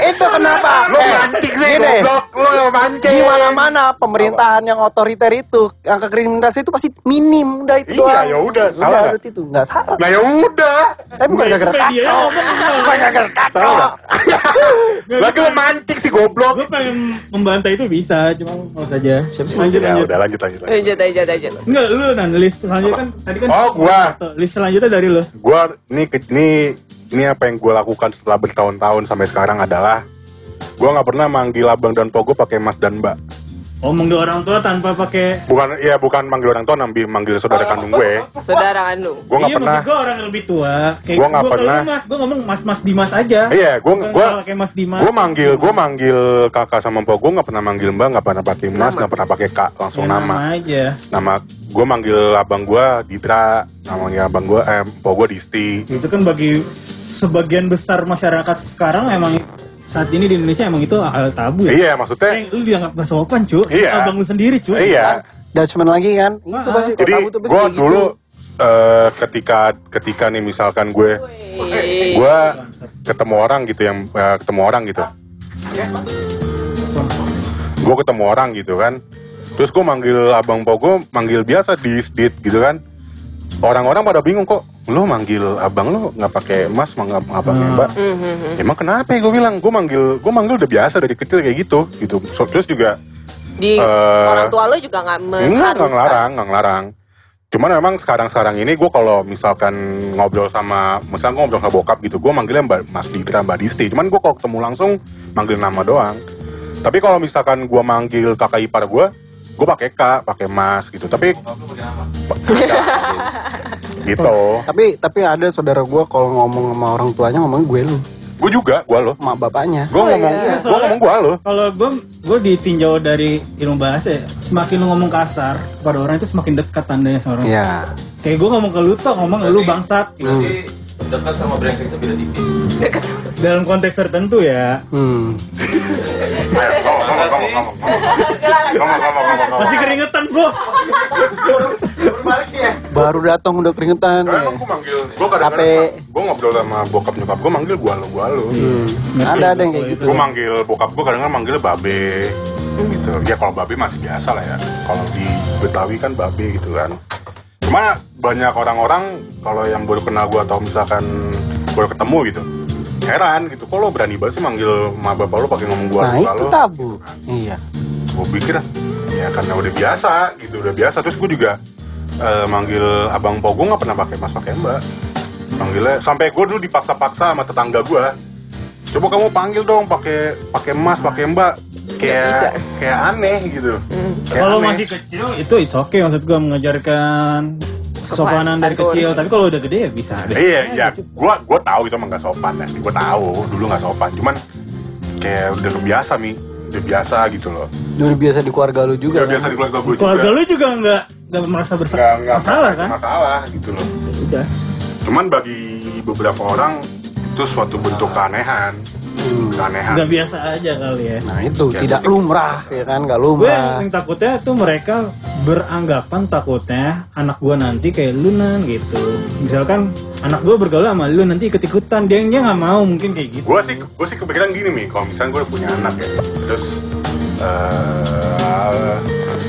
Itu kenapa? Lo Eh, mancing sih, gini, goblok. Lo yang mancing. di mana-mana pemerintahan yang otoriter itu angka kriminalitas itu pasti minim udah itu Iya, ya udah, salah udah nggak? itu nggak salah. Nah ya udah. Tapi bukan Nah, gara-gara ngomong enggak. Bukan gara-gara nggak? Nggak, Lagi lo mancing sih goblok. Gue pengen membantai itu bisa, cuma mau saja. Lanjut Ya lanjut. udah lanjut lanjut. lanjut. Lanjut aja, lanjut. Enggak, lu nan list selanjutnya kan tadi kan. Oh, gua. List selanjutnya dari lu. Gua ini ke- ini ini apa yang gue lakukan setelah bertahun-tahun sampai sekarang adalah gua nggak pernah manggil abang dan pogo pakai mas dan mbak. Oh, manggil orang tua tanpa pakai Bukan ya bukan manggil orang tua, nambi manggil saudara kandung gue. Saudara kandung. Gue nggak iya, pernah. maksud gue orang yang lebih tua. Kayak Gua nggak gua kalau pernah. lu mas, gue ngomong mas mas Dimas aja. Iya, gue Bukan gue kalau kayak mas Dimas. gue manggil gue manggil kakak sama pogo nggak pernah manggil mbak, nggak pernah pakai mas, nggak pernah pakai kak, langsung Ya, nama. aja. Nama gue manggil abang gue Ditra, namanya abang gue eh pogo Disti. Itu kan bagi sebagian besar masyarakat sekarang emang saat ini di Indonesia emang itu hal tabu ya. Iya, maksudnya Eh, lu dianggap gak sopan, cu. Iya. Abang lu sendiri, cu. iya. Judgement lagi kan? Itu Ah, pasti Jadi gue gitu. dulu eh, ketika ketika nih misalkan gue gue ketemu orang gitu yang eh, ketemu orang gitu gue ketemu orang gitu kan terus gue manggil abang pogo manggil biasa di dit gitu kan orang-orang pada bingung kok lo manggil abang lo nggak pakai mas nggak nggak pakai Hmm. mbak emang kenapa ya gue bilang gue manggil gue manggil udah biasa dari kecil kayak gitu gitu So, terus juga Di Eh, orang tua lo juga nggak Enggak, nggak ngelarang, nggak ngelarang. Cuman memang sekarang-sekarang ini gue kalau misalkan ngobrol sama, misalnya gue ngobrol sama bokap gitu, gue manggilnya Mbak Mas Ditra, Mbak Disti. Cuman gue kalau ketemu langsung manggil nama doang. Tapi kalau misalkan gue manggil kakak ipar gue, gue pakai kak, pakai mas gitu. Tapi gitu. Tapi tapi ada saudara gue kalau ngomong sama orang tuanya ngomong gue lu, Gue juga, gue lo. sama bapaknya. Gue ngomong, iya. gue ngomong gue lo. Kalau gue gue ditinjau dari ilmu bahasa ya, semakin lu ngomong kasar kepada orang itu semakin dekat tandanya sama orang. Iya. Kayak gue ngomong ke lu toh, ngomong lu bangsat. Berarti dekat sama brengsek itu beda tipis. Dalam konteks tertentu ya. Hmm kamu, kamu, kamu, kamu, kamu, Masih keringetan bos. Baru datang udah keringetan. Karena aku manggil, gue kadang-kadang, gue ngobrol sama bokap nyokap gue manggil gue lo, gue lo. Hmm, ada ada yang kayak gitu. Gue manggil bokap gue kadang-kadang manggil babe gitu. Ya kalau babe masih biasa lah ya. Kalau di Betawi kan babe gitu kan. Cuma banyak orang-orang kalau yang baru kenal gue atau misalkan baru ketemu gitu, heran gitu. Kok lo berani banget sih manggil ma bapak lo pakai ngomong gue Nah itu tabu. Iya. gue pikir ya karena udah biasa gitu udah biasa. Terus gue juga eh, manggil abang pogo nggak pernah pakai mas pakai mbak. Manggilnya sampai gue dulu dipaksa-paksa sama tetangga gue coba kamu panggil dong pakai pakai mas pakai mbak. Kayak kayak aneh gitu. Kayak Kalau masih kecil itu it's okay maksud gue mengajarkan kesopanan dari santun. kecil. Tapi kalau udah gede ya bisa. iya iya gue gue tahu itu emang gak sopan ya gue tahu dulu nggak sopan cuman kayak udah kebiasa mi udah biasa gitu loh Udah biasa di keluarga lu juga. udah kan? biasa di keluarga gue juga Keluarga lu juga nggak nggak merasa bersalah masalah kan? masalah gitu loh Udah. Cuman bagi beberapa orang itu suatu bentuk keanehan. Keanehan. Nggak biasa aja kali ya. Nah itu Ya, tidak lumrah ya kan nggak Gue lumrah. yang takutnya tuh mereka beranggapan takutnya anak gue nanti kayak lu nan gitu. Misalkan anak gue bergaul sama lu nanti ikut ikutan dia dia nggak mau mungkin kayak gitu. Gue sih gue sih kepikiran gini nih, kalau misalnya gue punya anak ya, terus eh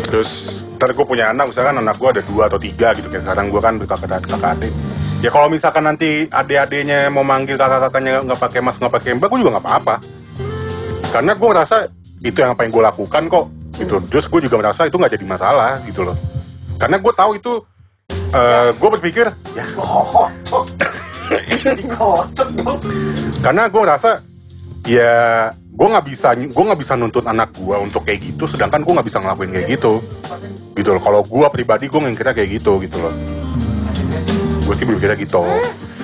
terus ntar gue punya anak, misalkan anak gue ada dua atau tiga gitu kayak sekarang gue kan berkakak kakak adik. Ya kalau misalkan nanti adik-adiknya mau manggil kakak-kakaknya nggak pakai mas nggak pakai mbak, gue juga nggak apa-apa. Karena gue merasa itu yang apa yang gue lakukan kok gitu. Terus gue juga merasa itu nggak jadi masalah gitu loh. Karena gue tahu itu, eh gue berpikir ya karena gue rasa ya gue nggak bisa gue nggak bisa nuntut anak gue untuk kayak gitu sedangkan gue nggak bisa ngelakuin kayak gitu gitu loh kalau gue pribadi gue ngikirnya kayak gitu gitu loh gue sih berpikirnya gitu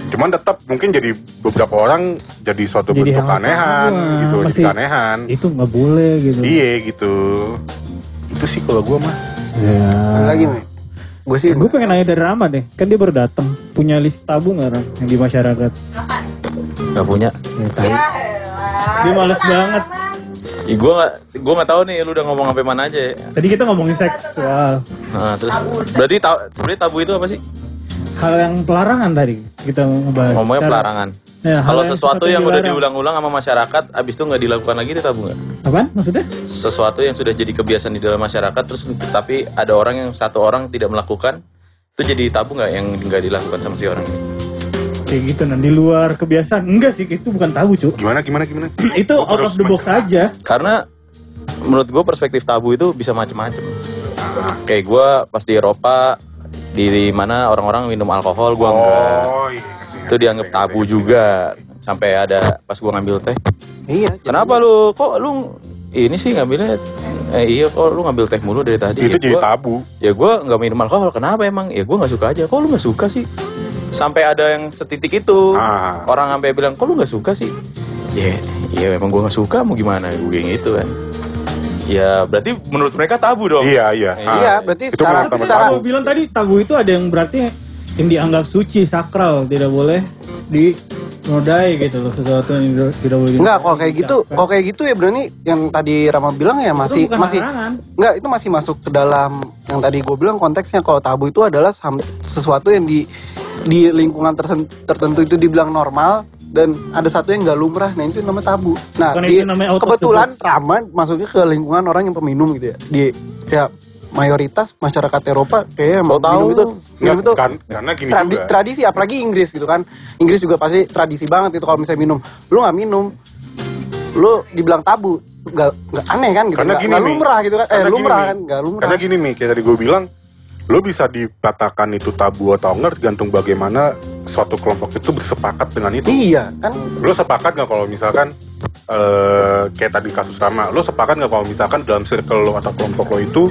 cuman tetap mungkin jadi beberapa orang jadi suatu Jadi bentuk keanehan tabu, gitu masih- jadi keanehan Itu nggak boleh gitu. iya gitu itu sih kalau gue mah Ya. Lagi nih. Gue sih Gue pengen nanya dari Rama deh, kan dia baru datang. Punya list tabu nggak Ram yang di masyarakat? Gak punya. Ya, tahu. Dia males banget. Ya, gue gak, gue gak tahu nih lu udah ngomong sampai mana aja. ya. Tadi kita ngomongin seksual, Nah, terus berarti tahu sebenarnya tabu itu apa sih? Hal yang pelarangan tadi kita ngebahas. Ngomongnya Secara- pelarangan. Ya, Kalau yang sesuatu yang udah dilarang. diulang-ulang sama masyarakat, abis itu nggak dilakukan lagi itu tabu nggak? Apaan maksudnya? Sesuatu yang sudah jadi kebiasaan di dalam masyarakat, terus tapi ada orang yang satu orang tidak melakukan, itu jadi tabu nggak yang nggak dilakukan sama si orang ini? Kayak gitu nah di luar kebiasaan. Enggak sih, itu bukan tabu, Cuk. gimana gimana gimana itu Gua out of the box aja. Karena menurut gue perspektif tabu itu bisa macem-macem. Ah. Kayak gue pas di Eropa, di, mana orang-orang minum alkohol, gue enggak. oh iya Itu dianggap tabu juga. Sampai ada pas gue ngambil teh, iya. Kenapa lu? Kok lu ini sih ngambilnya? Eh iya kok lu ngambil teh mulu dari tadi? Itu Ya, jadi gua- tabu. ya gue nggak minum alkohol. Kenapa emang? Ya gue nggak suka aja. Kok lu nggak suka sih? Sampai ada yang setitik itu. Ah. orang sampai bilang kok lu nggak suka sih? Ya ya memang gue nggak suka. Mau gimana? Gue kayak gitu kan ya berarti menurut mereka tabu dong iya iya Iya, Ah. berarti Itu sekarang secara Kalau bilang tadi tabu itu ada yang berarti yang dianggap suci, sakral, tidak boleh nodai gitu loh sesuatu yang tidak boleh Enggak, kalau kayak gitu, diucapkan. kalau kayak gitu ya berarti yang tadi Rama bilang ya masih bukan masih larangan. enggak itu masih masuk ke dalam yang tadi gue bilang konteksnya kalau tabu itu adalah sesuatu yang di di lingkungan tersen- tertentu itu dibilang normal dan ada satu yang nggak lumrah, nah itu namanya tabu. Nah, Bukan di- itu namanya kebetulan box. Rama masuknya ke lingkungan orang yang peminum gitu ya. Di ya mayoritas masyarakat Eropa kayak Lo tahu. minum itu minum itu Kan- karena gini tradi- juga. tradisi apalagi Inggris gitu kan Inggris juga pasti tradisi banget itu kalau misalnya minum lu nggak minum lu dibilang tabu nggak nggak aneh kan gitu Karena nggak gini nih. lumrah gitu kan eh Karena gini lumrah nih. kan nggak lumrah Karena gini nih, kayak tadi gue bilang, lo bisa dikatakan itu tabu atau enggak tergantung bagaimana suatu kelompok itu bersepakat dengan itu. iya kan Lo sepakat nggak kalau misalkan eh kayak tadi kasus sama, lo sepakat nggak kalau misalkan dalam circle lo atau kelompok lo itu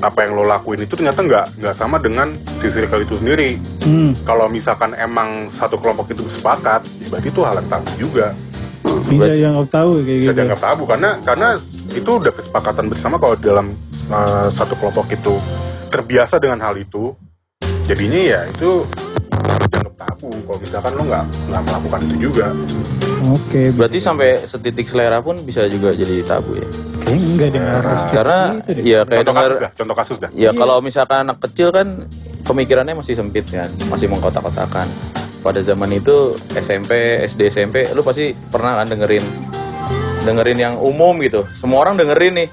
apa yang lo lakuin itu ternyata nggak nggak sama dengan di circle itu sendiri. Hmm, Kalau misalkan emang satu kelompok itu bersepakat, ya berarti itu hal yang tabu juga. bisa yang nggak tahu kayak Bisa gitu. dianggap tabu karena karena itu udah kesepakatan bersama kalau dalam eh, satu kelompok itu terbiasa dengan hal itu, jadinya ya itu tabu. Kalau misalkan lo nggak nggak melakukan itu juga. Oke, Berarti sampai setitik selera pun bisa juga jadi tabu ya. kayaknya enggak deh nggak harus Karena gitu deh. ya kayak contoh dengar kasus dah, contoh kasus dah. ya kalau misalkan anak kecil kan pemikirannya masih sempit kan, masih mengkotak-kotakan. Pada zaman itu SMP, SD, SMP, lu pasti pernah kan dengerin dengerin yang umum gitu. Semua orang dengerin nih.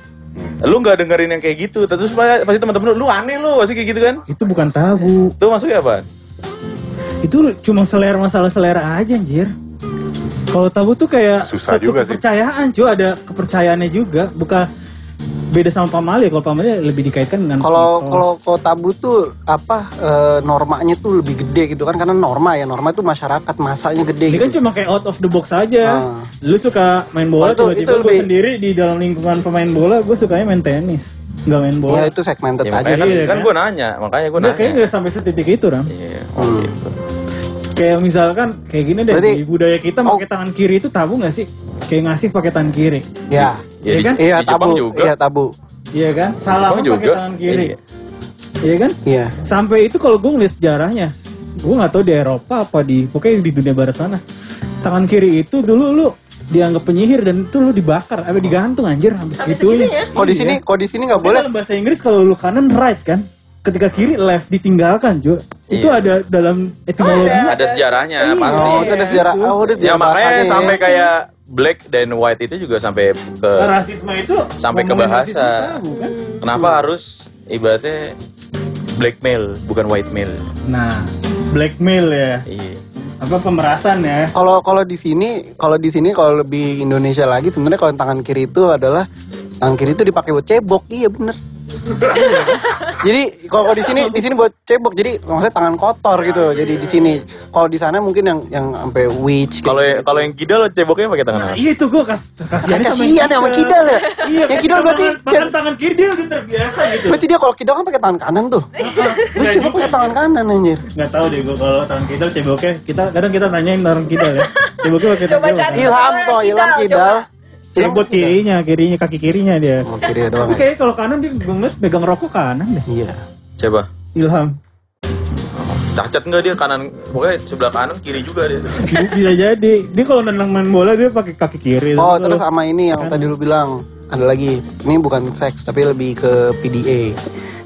Lu nggak dengerin yang kayak gitu, terus pasti pasti teman-teman lu, lu aneh lu, pasti kayak gitu kan? Itu bukan tabu. Itu maksudnya apa? Itu cuma selera masalah selera aja anjir. Kalau tabu tuh kayak Susah satu juga kepercayaan, cuy ada kepercayaannya juga, bukan beda sama pamali. Kalau pamali lebih dikaitkan dengan kalau kalau kalau tabu tuh apa eh, normanya tuh lebih gede gitu kan karena norma ya norma itu masyarakat masanya gede ini gitu. kan cuma kayak out of the box aja. Ah. Lu suka main bola, Oh, tiba-tiba gue lebih- sendiri di dalam lingkungan pemain bola, gue sukanya main tenis, nggak main bola. ya itu segmented Ya, aja kan, iya, kan kan? gue nanya, makanya gue nanya. kayaknya nggak sampai setitik itu, Ram. Iya, oh Hmm. gitu. Kayak misalkan kayak gini deh Berarti- di budaya kita Oh. pakai tangan kiri itu tabu nggak sih? Kayak ngasih pakai tangan kiri. ya Ya, Iya kan? iya di Jepang tabu juga. iya tabu Iya kan? Salam Jepang pakai tangan kiri. Iya. Iya kan? iya Sampai itu kalau gue ngeliat sejarahnya, gue nggak tahu di Eropa apa di pokoknya di dunia barat sana. Tangan kiri itu dulu lu dianggap penyihir dan itu lu dibakar, apa digantung anjir habis gitu segitunya? kalau di sini kalau di sini nggak boleh dalam bahasa Inggris kalau lu kanan right kan, ketika kiri left ditinggalkan cuy. Itu Iya. ada dalam etimologi. Ada sejarahnya Iya. pasti. oh itu ada sejarah itu. oh ada Ya sejarah makanya bahasanya sampai ya. kayak black dan white itu juga sampai ke rasisme itu sampai ke bahasa. tabu, kan? kenapa harus ibaratnya black male bukan white male. Nah, blackmail ya. Iya. Apa pemerasan ya? Kalau kalau di sini, kalau di sini kalau lebih Indonesia lagi sebenarnya kalau tangan kiri itu adalah tangan kiri itu dipakai buat cebok. Iya bener. jadi kalau di sini di sini buat cebok. Jadi maksudnya tangan kotor gitu. Jadi di sini kalau di sana mungkin yang yang sampai witch. Kalau yang- kalau yang kidal ceboknya pakai tangan Nah, apa? iya itu gue kas kasihan Kasihan sama kidal ya. Iya, Yang kidal berarti bahkan tangan kiri dia udah terbiasa gitu. berarti dia kalau kidal kan pakai tangan kanan tuh. Nggak cebok juga. pakai tangan kanan anjir. Nggak tahu deh gue kalau tangan kidal ceboknya kita kadang kita nanyain tangan kidal ya. Ceboknya pakai tangan kidal. Ilham kok, ilham kidal. Cebok kirinya, kirinya kaki kirinya dia. Oh, kiri doang. Tapi ya? kayaknya kalau kanan dia gue pegang rokok kanan deh. Iya. Coba. Ilham. Cacat enggak dia kanan pokoknya sebelah kanan kiri juga dia. Bisa jadi. Dia kalau nendang main bola dia pakai kaki kiri. Oh, terus sama ini yang tadi lu bilang. Ada lagi. Ini bukan seks tapi lebih ke PDA.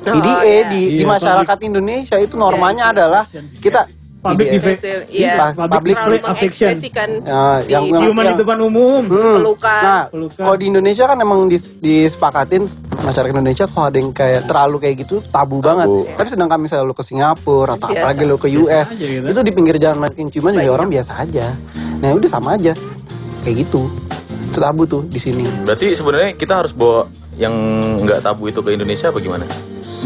Oh, PDA iya. di, di Iya, masyarakat Indonesia itu normanya adalah kita public dive- Iya. Pa- public display Terlalu affection. mengekspresikan Ya, yang- di- Ciuman di depan umum. Hmm. Pelukan. Nah, Pelukan. kalau di Indonesia kan emang dis- disepakatin masyarakat Indonesia kalau ada yang kayak terlalu kayak gitu tabu, banget. Tapi sedangkan misalnya lu ke Singapura atau Biasa. apalagi lu ke US, aja gitu. itu di pinggir jalan makin ciuman juga orang biasa aja. Nah, udah sama aja. Kayak gitu. Itu tabu tuh di sini. Berarti sebenarnya kita harus bawa yang nggak tabu itu ke Indonesia apa gimana?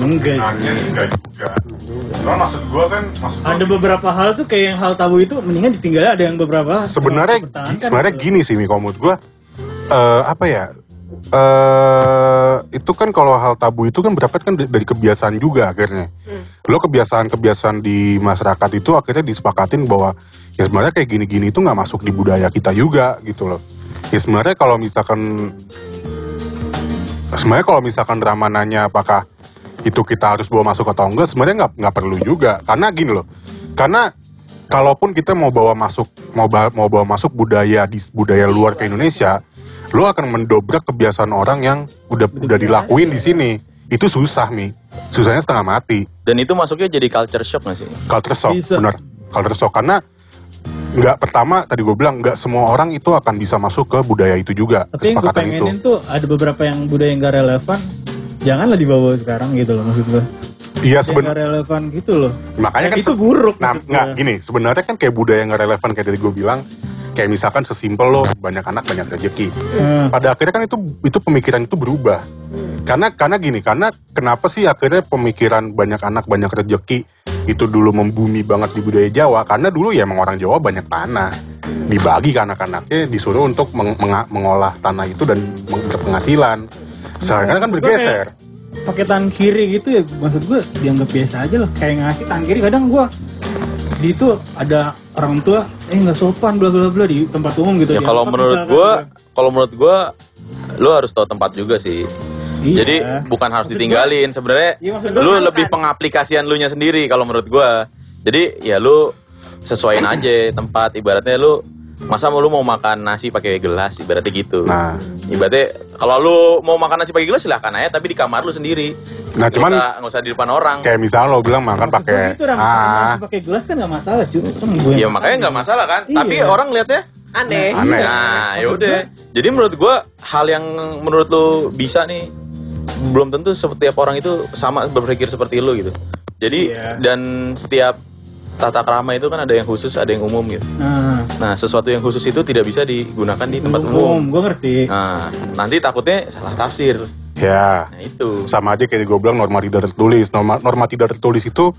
Enggak sih. Enggak juga. Cuma maksud gua kan maksud gua Ada beberapa hal tuh kayak yang hal tabu itu mendingan ditinggalin ada yang beberapa sebenarnya dipertahankan sebenarnya gitu. gini sih Mi kalau menurut gua eh, apa ya eh itu kan kalau hal tabu itu kan berangkat kan dari dari kebiasaan juga akhirnya lo kebiasaan-kebiasaan di masyarakat itu akhirnya disepakatin bahwa ya sebenarnya kayak gini-gini itu nggak masuk di budaya kita juga gitu loh ya sebenarnya kalau misalkan sebenarnya kalau misalkan drama nanya apakah itu kita harus bawa masuk atau enggak sebenarnya nggak nggak perlu juga karena gini loh karena kalaupun kita mau bawa masuk mau ba- mau bawa masuk budaya di budaya luar ke Indonesia, lo akan mendobrak kebiasaan orang yang udah udah dilakuin di sini. Itu susah mi, susahnya setengah mati. Dan itu masuknya jadi culture shock gak sih? Culture shock, Bisa. benar. Culture shock karena nggak pertama tadi gue bilang nggak semua orang itu akan bisa masuk ke budaya itu juga Tapi yang gue kesepakatan itu. pengenin tuh ada beberapa yang budaya yang gak relevan. Janganlah dibawa sekarang gitu loh maksud gue. Iya sebenarnya relevan gitu loh. makanya kan itu buruk Nah, nggak gini, sebenarnya kan kayak budaya yang nggak relevan kayak tadi gue bilang, kayak misalkan sesimpel lo banyak anak banyak rezeki. Eh, Pada akhirnya kan itu itu pemikiran itu berubah. Karena karena gini, karena kenapa sih akhirnya pemikiran banyak anak banyak rezeki itu dulu membumi banget di budaya Jawa? Karena dulu ya emang orang Jawa banyak tanah, dibagi ke anak-anaknya disuruh untuk meng- mengolah tanah itu dan berpenghasilan. Sekarang kan bergeser. pakai tangan kiri gitu ya maksud gue dianggap biasa aja loh kayak ngasih tangan kiri kadang gue di itu ada orang tua eh nggak sopan bla bla bla di tempat umum gitu Ya kalau Diangkat menurut gitu. kalau menurut gua lu harus tahu tempat juga sih. Iya. Jadi bukan harus Maksud ditinggalin sebenarnya. Iya, gua Lu kan- lebih pengaplikasian lu nya sendiri kalau menurut gua. Jadi ya lu sesuaiin aja tempat ibaratnya lu masa mau lu mau makan nasi pakai gelas ibaratnya gitu. Nah, Ibaratnya kalau lu mau makan nasi pakai gelas silahkan aja tapi di kamar lu sendiri. Nah, Nggak cuman- usah, nggak usah di depan orang. kayak misalnya lo bilang makan pakai gitu, ah, pakai gelas kan nggak masalah cuy kan gue Ya makanya makan. nggak masalah kan. Iya. Tapi orang lihatnya Aneh. aneh. Iya. Nah, Maksud yaudah. Jadi menurut gua hal yang menurut lu bisa nih belum tentu setiap orang itu sama berpikir seperti lu gitu. Jadi Iya. dan setiap tata krama itu kan ada yang khusus, ada yang umum gitu. nah Nah, sesuatu yang khusus itu tidak bisa digunakan di tempat umum umum. gue ngerti Nah, nanti takutnya salah tafsir. ya Nah, itu. sama aja kayak gue bilang norma tidak tertulis norma norma tidak tertulis itu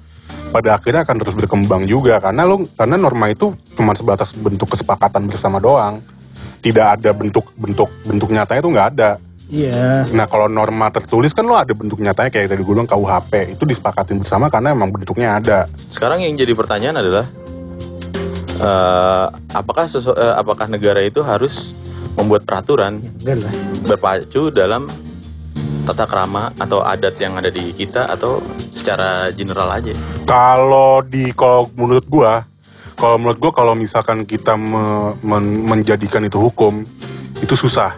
pada akhirnya akan terus berkembang juga karena lo karena norma itu cuma sebatas bentuk kesepakatan bersama doang tidak ada bentuk bentuk bentuk nyatanya itu nggak ada iya. Nah kalau norma tertulis kan lo ada bentuk nyatanya kayak tadi gue bilang KUHP itu disepakatin bersama karena emang bentuknya ada. Sekarang yang jadi pertanyaan adalah eh, apakah sesu- eh, apakah negara itu harus membuat peraturan lah. berpacu dalam tata krama atau adat yang ada di kita atau secara general aja. kalau di kalau menurut gua kalau menurut gua kalau misalkan kita me- men- menjadikan itu hukum itu susah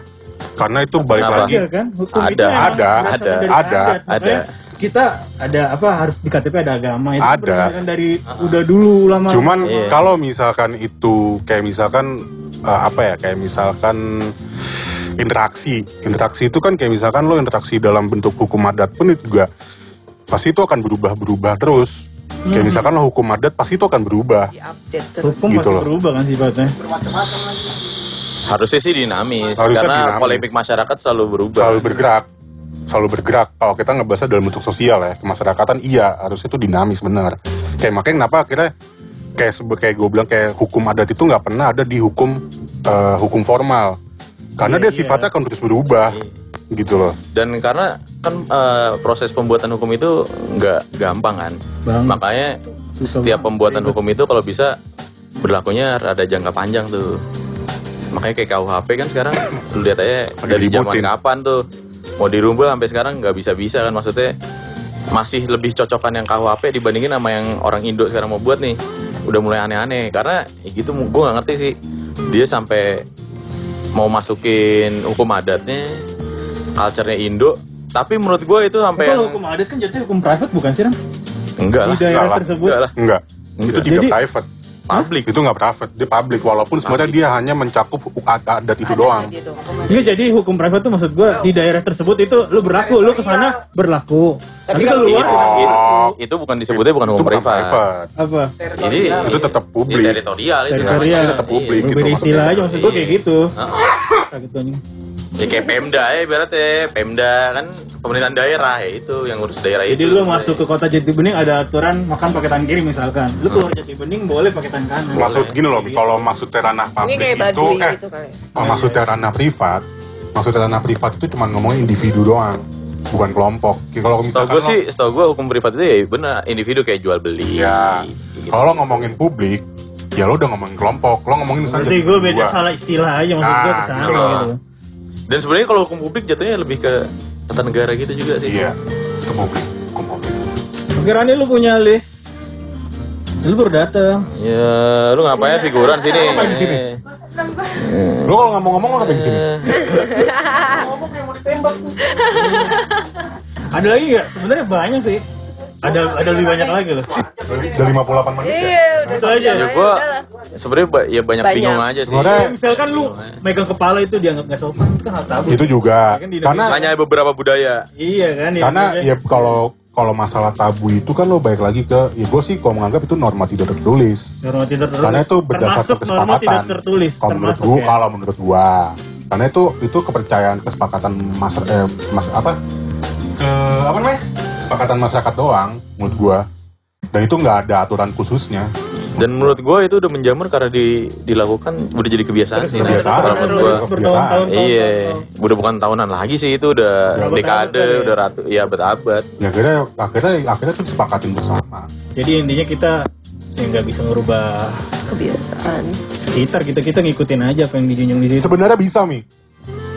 karena itu balik Kenapa? lagi. Iya kan? Hukum Ada, itu ada, ada, dari ada, adat. Makanya ada. kita ada apa harus di KTP ada agama. Itu Ada. berdasarkan dari udah dulu lama. Cuman Iya. kalau misalkan itu kayak misalkan eh, apa ya kayak misalkan interaksi. Interaksi itu kan kayak misalkan lo interaksi dalam bentuk hukum adat pun itu juga pasti itu akan berubah berubah terus. Kayak misalkan lo hukum adat pasti itu akan berubah. Hukum Gitu pasti loh. berubah kan sifatnya Harusnya sih dinamis Harusnya karena dinamis. polemik masyarakat selalu berubah. selalu bergerak selalu bergerak kalau kita ngebahasnya dalam bentuk sosial ya kemasyarakatan iya harusnya itu dinamis benar kayak makanya kenapa akhirnya kayak sebe- kayak gue bilang kayak hukum adat itu nggak pernah ada di hukum eh, hukum formal karena Iya, dia sifatnya akan terus berubah gitu loh Dan karena kan eh, proses pembuatan hukum itu nggak gampang kan. Bang. Makanya Susah setiap banget. pembuatan hukum itu kalau bisa berlakunya rada jangka panjang tuh. Makanya kayak KUHP kan sekarang lu lihat aja Lagi dari zaman kapan tuh. Mau dirubah sampai sekarang nggak bisa-bisa kan maksudnya masih lebih cocokan yang KUHP dibandingin sama yang orang Indo sekarang mau buat nih. Udah mulai aneh-aneh karena ya gitu gue nggak ngerti sih. Dia sampai mau masukin hukum adatnya culture-nya Indo tapi menurut gue itu sampai kalau yang- hukum adat kan jatuhnya hukum private bukan sih Ram? enggak lah. Di daerah enggak lah. tersebut? Enggak lah. Enggak. Enggak. itu juga Jadi- private publik itu nggak private dia public walaupun sebenarnya dia hanya mencakup adat itu doang adat. Enggak jadi hukum private tuh maksud gua di daerah tersebut itu lu berlaku, lu ke sana berlaku. Tapi, kalau keluar Oh. itu, itu bukan disebutnya bukan hukum bukan privat. private apa? Ini itu tetap ini publik teritorial itu tetap publik. Iya. Gitu istilah maksudnya. aja maksud gua kayak gitu. Ya kayak Pemda ya ibaratnya Pemda kan pemerintahan daerah ya itu yang ngurus daerah Jadi itu. lu masuk ke kota Jatibening ada aturan makan pakai tangan kiri misalkan. Lu keluar Jatibening boleh pakai tangan kanan. maksud gini loh Mi, kalau maksudnya ranah publik itu eh gitu kali. kalau maksudnya ranah privat maksudnya ranah privat itu cuma ngomongin individu doang bukan kelompok kalau Setahu misalkan gue lo- sih, setahu gue hukum privat itu ya benar individu kayak jual beli. ya Gitu. kalau lo ngomongin publik ya lo udah ngomongin kelompok lo ngomongin misalnya Berarti gua beda salah istilah aja maksud gua Nah, ke sana gitu loh. gitu. Dan sebenarnya kalau hukum publik jatuhnya lebih ke tata negara gitu juga sih. iya itu publik hukum publik Oke Rani lu punya list Lu baru dateng. Ya, lu ngapain figuran sini? Ngapain di sini? Lo kalau nggak mau ngomong lo ngapain di sini? Ada lagi nggak? Sebenarnya banyak sih. Ada ada lebih banyak lagi loh. Dari 58 menit ya? Iya, Itu aja. Ya gua sebenarnya ya banyak, Banyak. bingung aja sih. Sebenarnya Ya, misalkan lu megang kepala itu dianggap nggak sopan, itu kan hal tabu. itu juga Kan karena Hanya beberapa budaya. Iya kan ya. karena ya kalau kalau masalah tabu itu kan lo balik lagi ke ya gue sih kalau menganggap itu norma tidak tertulis norma tidak tertulis. karena itu berdasarkan termasuk norma kesepakatan tidak tertulis. kalau menurut termasuk gua ya. kalau menurut gua karena itu itu kepercayaan kesepakatan mas eh, mas apa ke apa namanya kesepakatan masyarakat doang menurut gua. Dan itu nggak ada aturan khususnya. Dan menurut gua itu udah menjamur karena di, dilakukan udah jadi kebiasaan Terus sih. kebiasaan, terus menurut terus bertahun-tahun. Iya, udah bukan tahunan lagi sih itu udah Berapa dekade, kan, udah ratu, ya berabad. ya akhirnya akhirnya akhirnya itu disepakatin bersama. Jadi intinya kita ya nggak bisa merubah kebiasaan. sekitar kita kita ngikutin aja apa yang dijunjung di situ. Sebenarnya bisa mi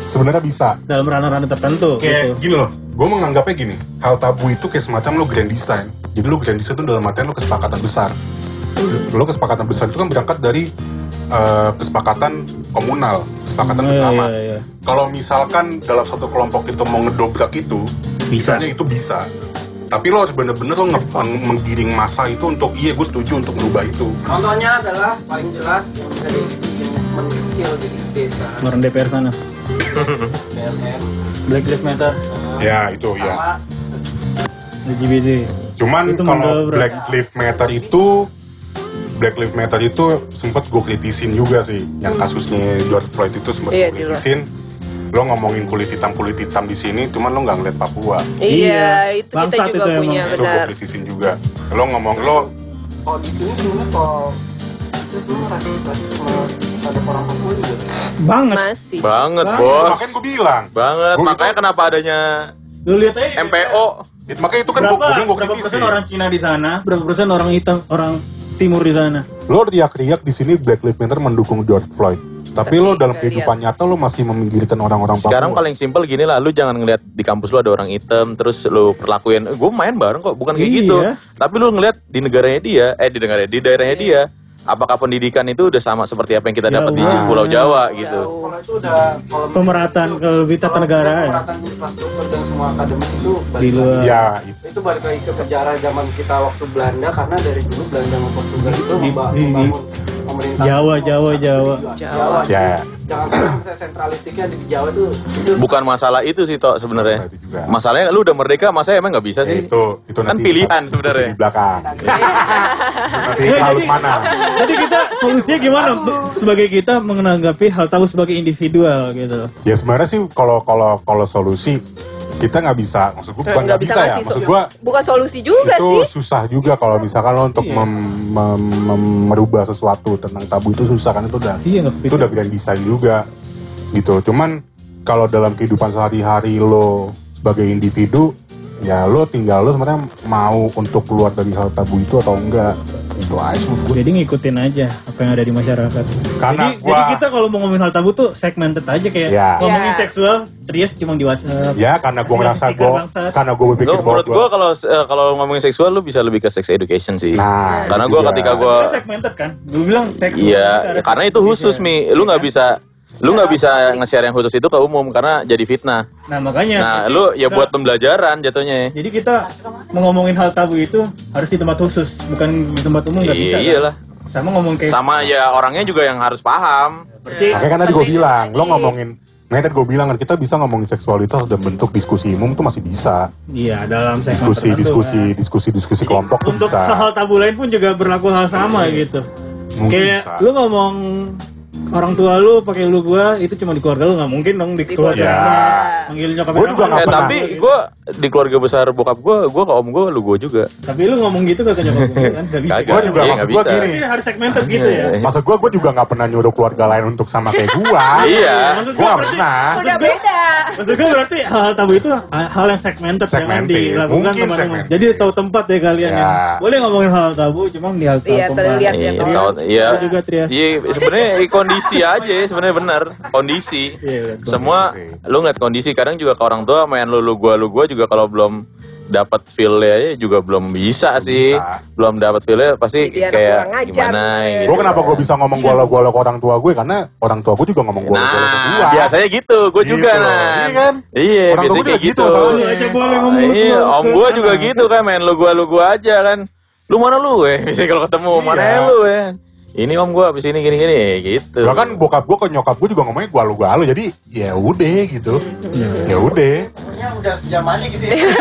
sebenarnya bisa. Dalam ranah-ranah tertentu kayak gitu. gini loh gue menganggapnya gini. Hal tabu itu kayak semacam lo grand design. Jadi lo grand design itu dalam artian lo kesepakatan besar. Lo kesepakatan besar itu kan berangkat dari eh, kesepakatan komunal kesepakatan Iya, bersama. iya, iya. kalau misalkan dalam satu kelompok itu mau ngedobrak itu Bisa. misalnya itu bisa. Tapi lo harus bener-bener lo menggiring masa itu untuk iya gue setuju untuk merubah itu. Contohnya adalah paling jelas yang bisa dibikin movement kecil jadi gede sekarang. DPR sana Black Lives Matter. Ya itu ya. LGBT Cuman Itu kalau. Black Lives Matter itu Black Lives Matter itu sempat gue kritisin juga sih. Yang kasusnya George Floyd itu sempat Iya, gue kritisin. Lo ngomongin kulit hitam kulit hitam di sini cuman lo nggak ngeliat Papua. Iya, itu kita Bangsat juga itu emang. punya itu gue kritisin juga. Lo ngomong lo kalau di sini sebenarnya kalau itu tuh rasis rasisme terhadap orang Papua juga. banget Masih. Banget, Banget. bos. makanya gue bilang Banget. Gua Makanya itu- kenapa adanya lu lihat aja MPO it- makanya itu kan berapa gue berapa kritisin persen orang Cina di sana berapa persen orang hitam orang timur di sana lo teriak-teriak di sini Black Lives Matter mendukung George Floyd tapi, Tapi lo dalam kehidupan nyata lo masih meminggirkan orang-orang Sekarang Papua paling simpel gini lah, lu jangan ngeliat di kampus lu ada orang hitam, terus lu perlakuin, gue main bareng kok, bukan kayak Iya. gitu. Tapi lu ngeliat di negaranya dia, eh di negaranya, di daerahnya dia, apakah pendidikan itu udah sama seperti apa yang kita dapat di. Pulau Jawa gitu. Jauh. Kalau itu udah kalau pemerataan ke lebih tata negara ya pemerataan infrastruktur dan semua akademis itu balik di luar lagi. ya itu itu balik lagi ke sejarah zaman kita waktu Belanda karena dari dulu Belanda sama Portugal itu Di- memba- di- di- membangun pemerintahan Jawa, Jawa, Jawa. Jawa. Ya. Jangan sampai sentralistiknya di Jawa itu itu Bukan masalah itu sih toh sebenarnya. Masalahnya lu udah merdeka, masa emang nggak bisa Ya, sih? itu itu Kan nanti pilihan sebenarnya. di belakang nanti Ya, kalau jadi- mana jadi kita solusinya gimana sebagai kita menanggapi hal tabu sebagai individual gitu ya sebenarnya sih kalau kalau kalau solusi kita nggak bisa maksud gue bukan Nggak nggak bisa, ya maksud so- gue Bukan solusi juga itu sih. susah juga kalau misalkan lo untuk Iya. mem- mem- mem- merubah sesuatu tentang tabu itu susah kan itu udah Iya, itu udah grand design juga gitu cuman kalau dalam kehidupan sehari-hari lo sebagai individu ya lo tinggal lo sebenarnya mau untuk keluar dari hal tabu itu atau enggak itu aja gue jadi ngikutin aja apa yang ada di masyarakat Karena jadi, gua- jadi kita kalau mau ngomongin hal tabu tuh segmented aja kayak Ya. ngomongin Ya. seksual Trias cuma di WhatsApp ya karena gue ngerasa gue karena gue berpikir Lu bahwa menurut gua kalau eh, kalau ngomongin seksual lu bisa lebih ke sex education sih. Nah, Karena dia. ketika gua Kita segmented kan gue bilang seksual Iya, karena itu khusus mi. Lu Iya nggak kan? bisa, lu nggak bisa nge-share yang khusus itu ke umum karena jadi fitnah. nah makanya Nah, lu ya kita- buat pembelajaran jatuhnya. jadi kita mau ngomongin hal tabu itu harus di tempat khusus bukan di tempat umum nggak bisa Iya kan? iyalah. sama ngomong kayak Sama ya orangnya juga yang harus paham. berarti Makanya kan tadi gue Lebih bilang, lo ngomongin, nah tadi gue bilang kan kita bisa ngomongin seksualitas dan bentuk diskusi umum tuh masih bisa. iya dalam Diskusi, tertentu, diskusi, kan. diskusi, diskusi kelompok tuh untuk bisa. hal-hal tabu lain pun juga berlaku hal sama gitu Mungkin kayak bisa. lu ngomong orang tua lu pakai lu gua itu cuma di keluarga lu nggak mungkin dong di keluarga Ya. manggil nyokap Gua juga nggak Eh, tapi gua di keluarga besar bokap gua, gua ke om gua, lu gua juga. tapi lu ngomong gitu gak ke nyokap kan gak bisa. Gue juga Iya, maksud nggak gue bisa. gini. Harus segmented gitu ya Maksud gue, gue juga gak pernah nyuruh keluarga lain untuk sama kayak gue. Iya. maksud Gue gua berarti pernah. maksud Udah gua beda. maksud gua berarti hal tabu itu hal yang segmented, jangan Segmented. dilakukan teman-teman jadi tahu tempat ya kalian Ya. yang boleh ngomongin hal tabu cuma di hal tabu Iya, terlihat ya, Iya, iya. Gua juga Trias Iya, sebenarnya kondisi aja, sebenarnya benar. Kondisi. Iya. Semua lu ngeliat kondisi kadang juga ke orang tua main lu lu gua lu gua juga kalau belum dapat feel-nya aja juga belum bisa sih. bisa. Belum dapat feel-nya pasti Jadi kayak gimana gue. gitu. Gue kenapa gue bisa ngomong golo-golo ke orang tua gue karena orang tua gue juga ngomong golo-golo ke Nah, gue. biasanya gitu, gue Gitu juga nah. Iya kan? Iya, Orang tua biasanya gue kayak juga gitu, gitu. soalnya. Lu aja boleh ngomong lu Iya, gua om ke gue juga gitu kan, main lu gua lu gua aja kan. Lu mana lu eh? Misalnya kalau ketemu mana Iya. lu eh? Ini om gue abis ini gini gini gitu. Bahkan bokap gue ke nyokap gue juga ngomongnya gua lu gua lu jadi ya udah gitu. Ya udah. Udah sejam aja gitu ya.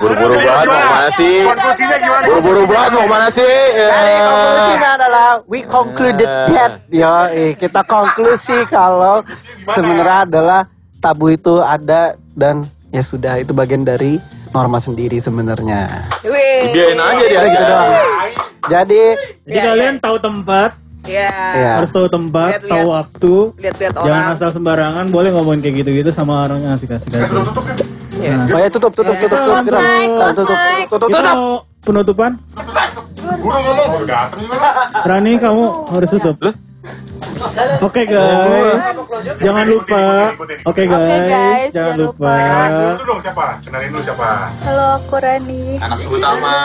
Buru-buru banget mau ke mana sih? Konklusinya gimana? Buru-buru banget mau ke mana sih? Ya. Jadi konklusinya adalah we concluded that ya eh, kita konklusi kalau sebenarnya adalah tabu itu ada dan ya sudah itu bagian dari norma sendiri sebenarnya. Biarin aja dia Udah gitu doang. Jadi Jadi kalian tahu tempat, Ya. ya harus tahu tempat, tahu waktu. Lihat-lihat Jangan orang. asal sembarangan, boleh ngomongin kayak gitu-gitu sama orang yang asik-asik aja. Oh ya tutup tutup tutup tutup tutup tutup tutup tutup kita tutup. mau penutupan. Udah ngomong, udah juga. Rani kamu harus tutup. Oke guys, jangan lupa. Oke guys, guys, jangan jangan lupa. Itu dong siapa? Kenalin dulu siapa? Halo, aku Rani. Anak utama.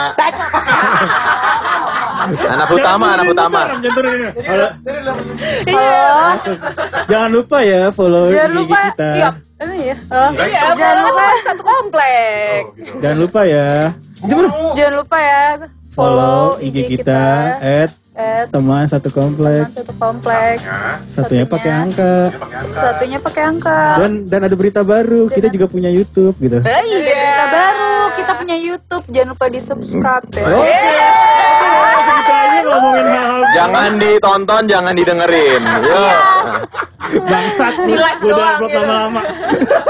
anak utama, anak utama. Halo. Halo. Jangan lupa ya follow Jangan IG lupa. kita. Iya, emang ya. Oh. Iya, Jangan lupa. satu komplek. Oh, gitu. Jangan lupa ya. Jangan lupa ya. Follow IG kita at at teman satu teman komplek. satu komplek. Ya, Satunya pakai angka. dia pakai angka. Satunya pakai angka. Dan dan ada berita baru. Kita juga punya YouTube gitu. Eh, Ada Iya. berita baru. Kita punya YouTube. Jangan lupa di subscribe ya. Oke. Kita aja ngomongin hal-hal Jangan ditonton, jangan didengerin. Yo. bangsat nih. Udah upload ya. lama-lama.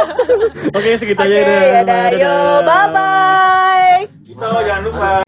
Oke, segitu aja udah. yaudah, yuk, bye-bye. Jangan lupa.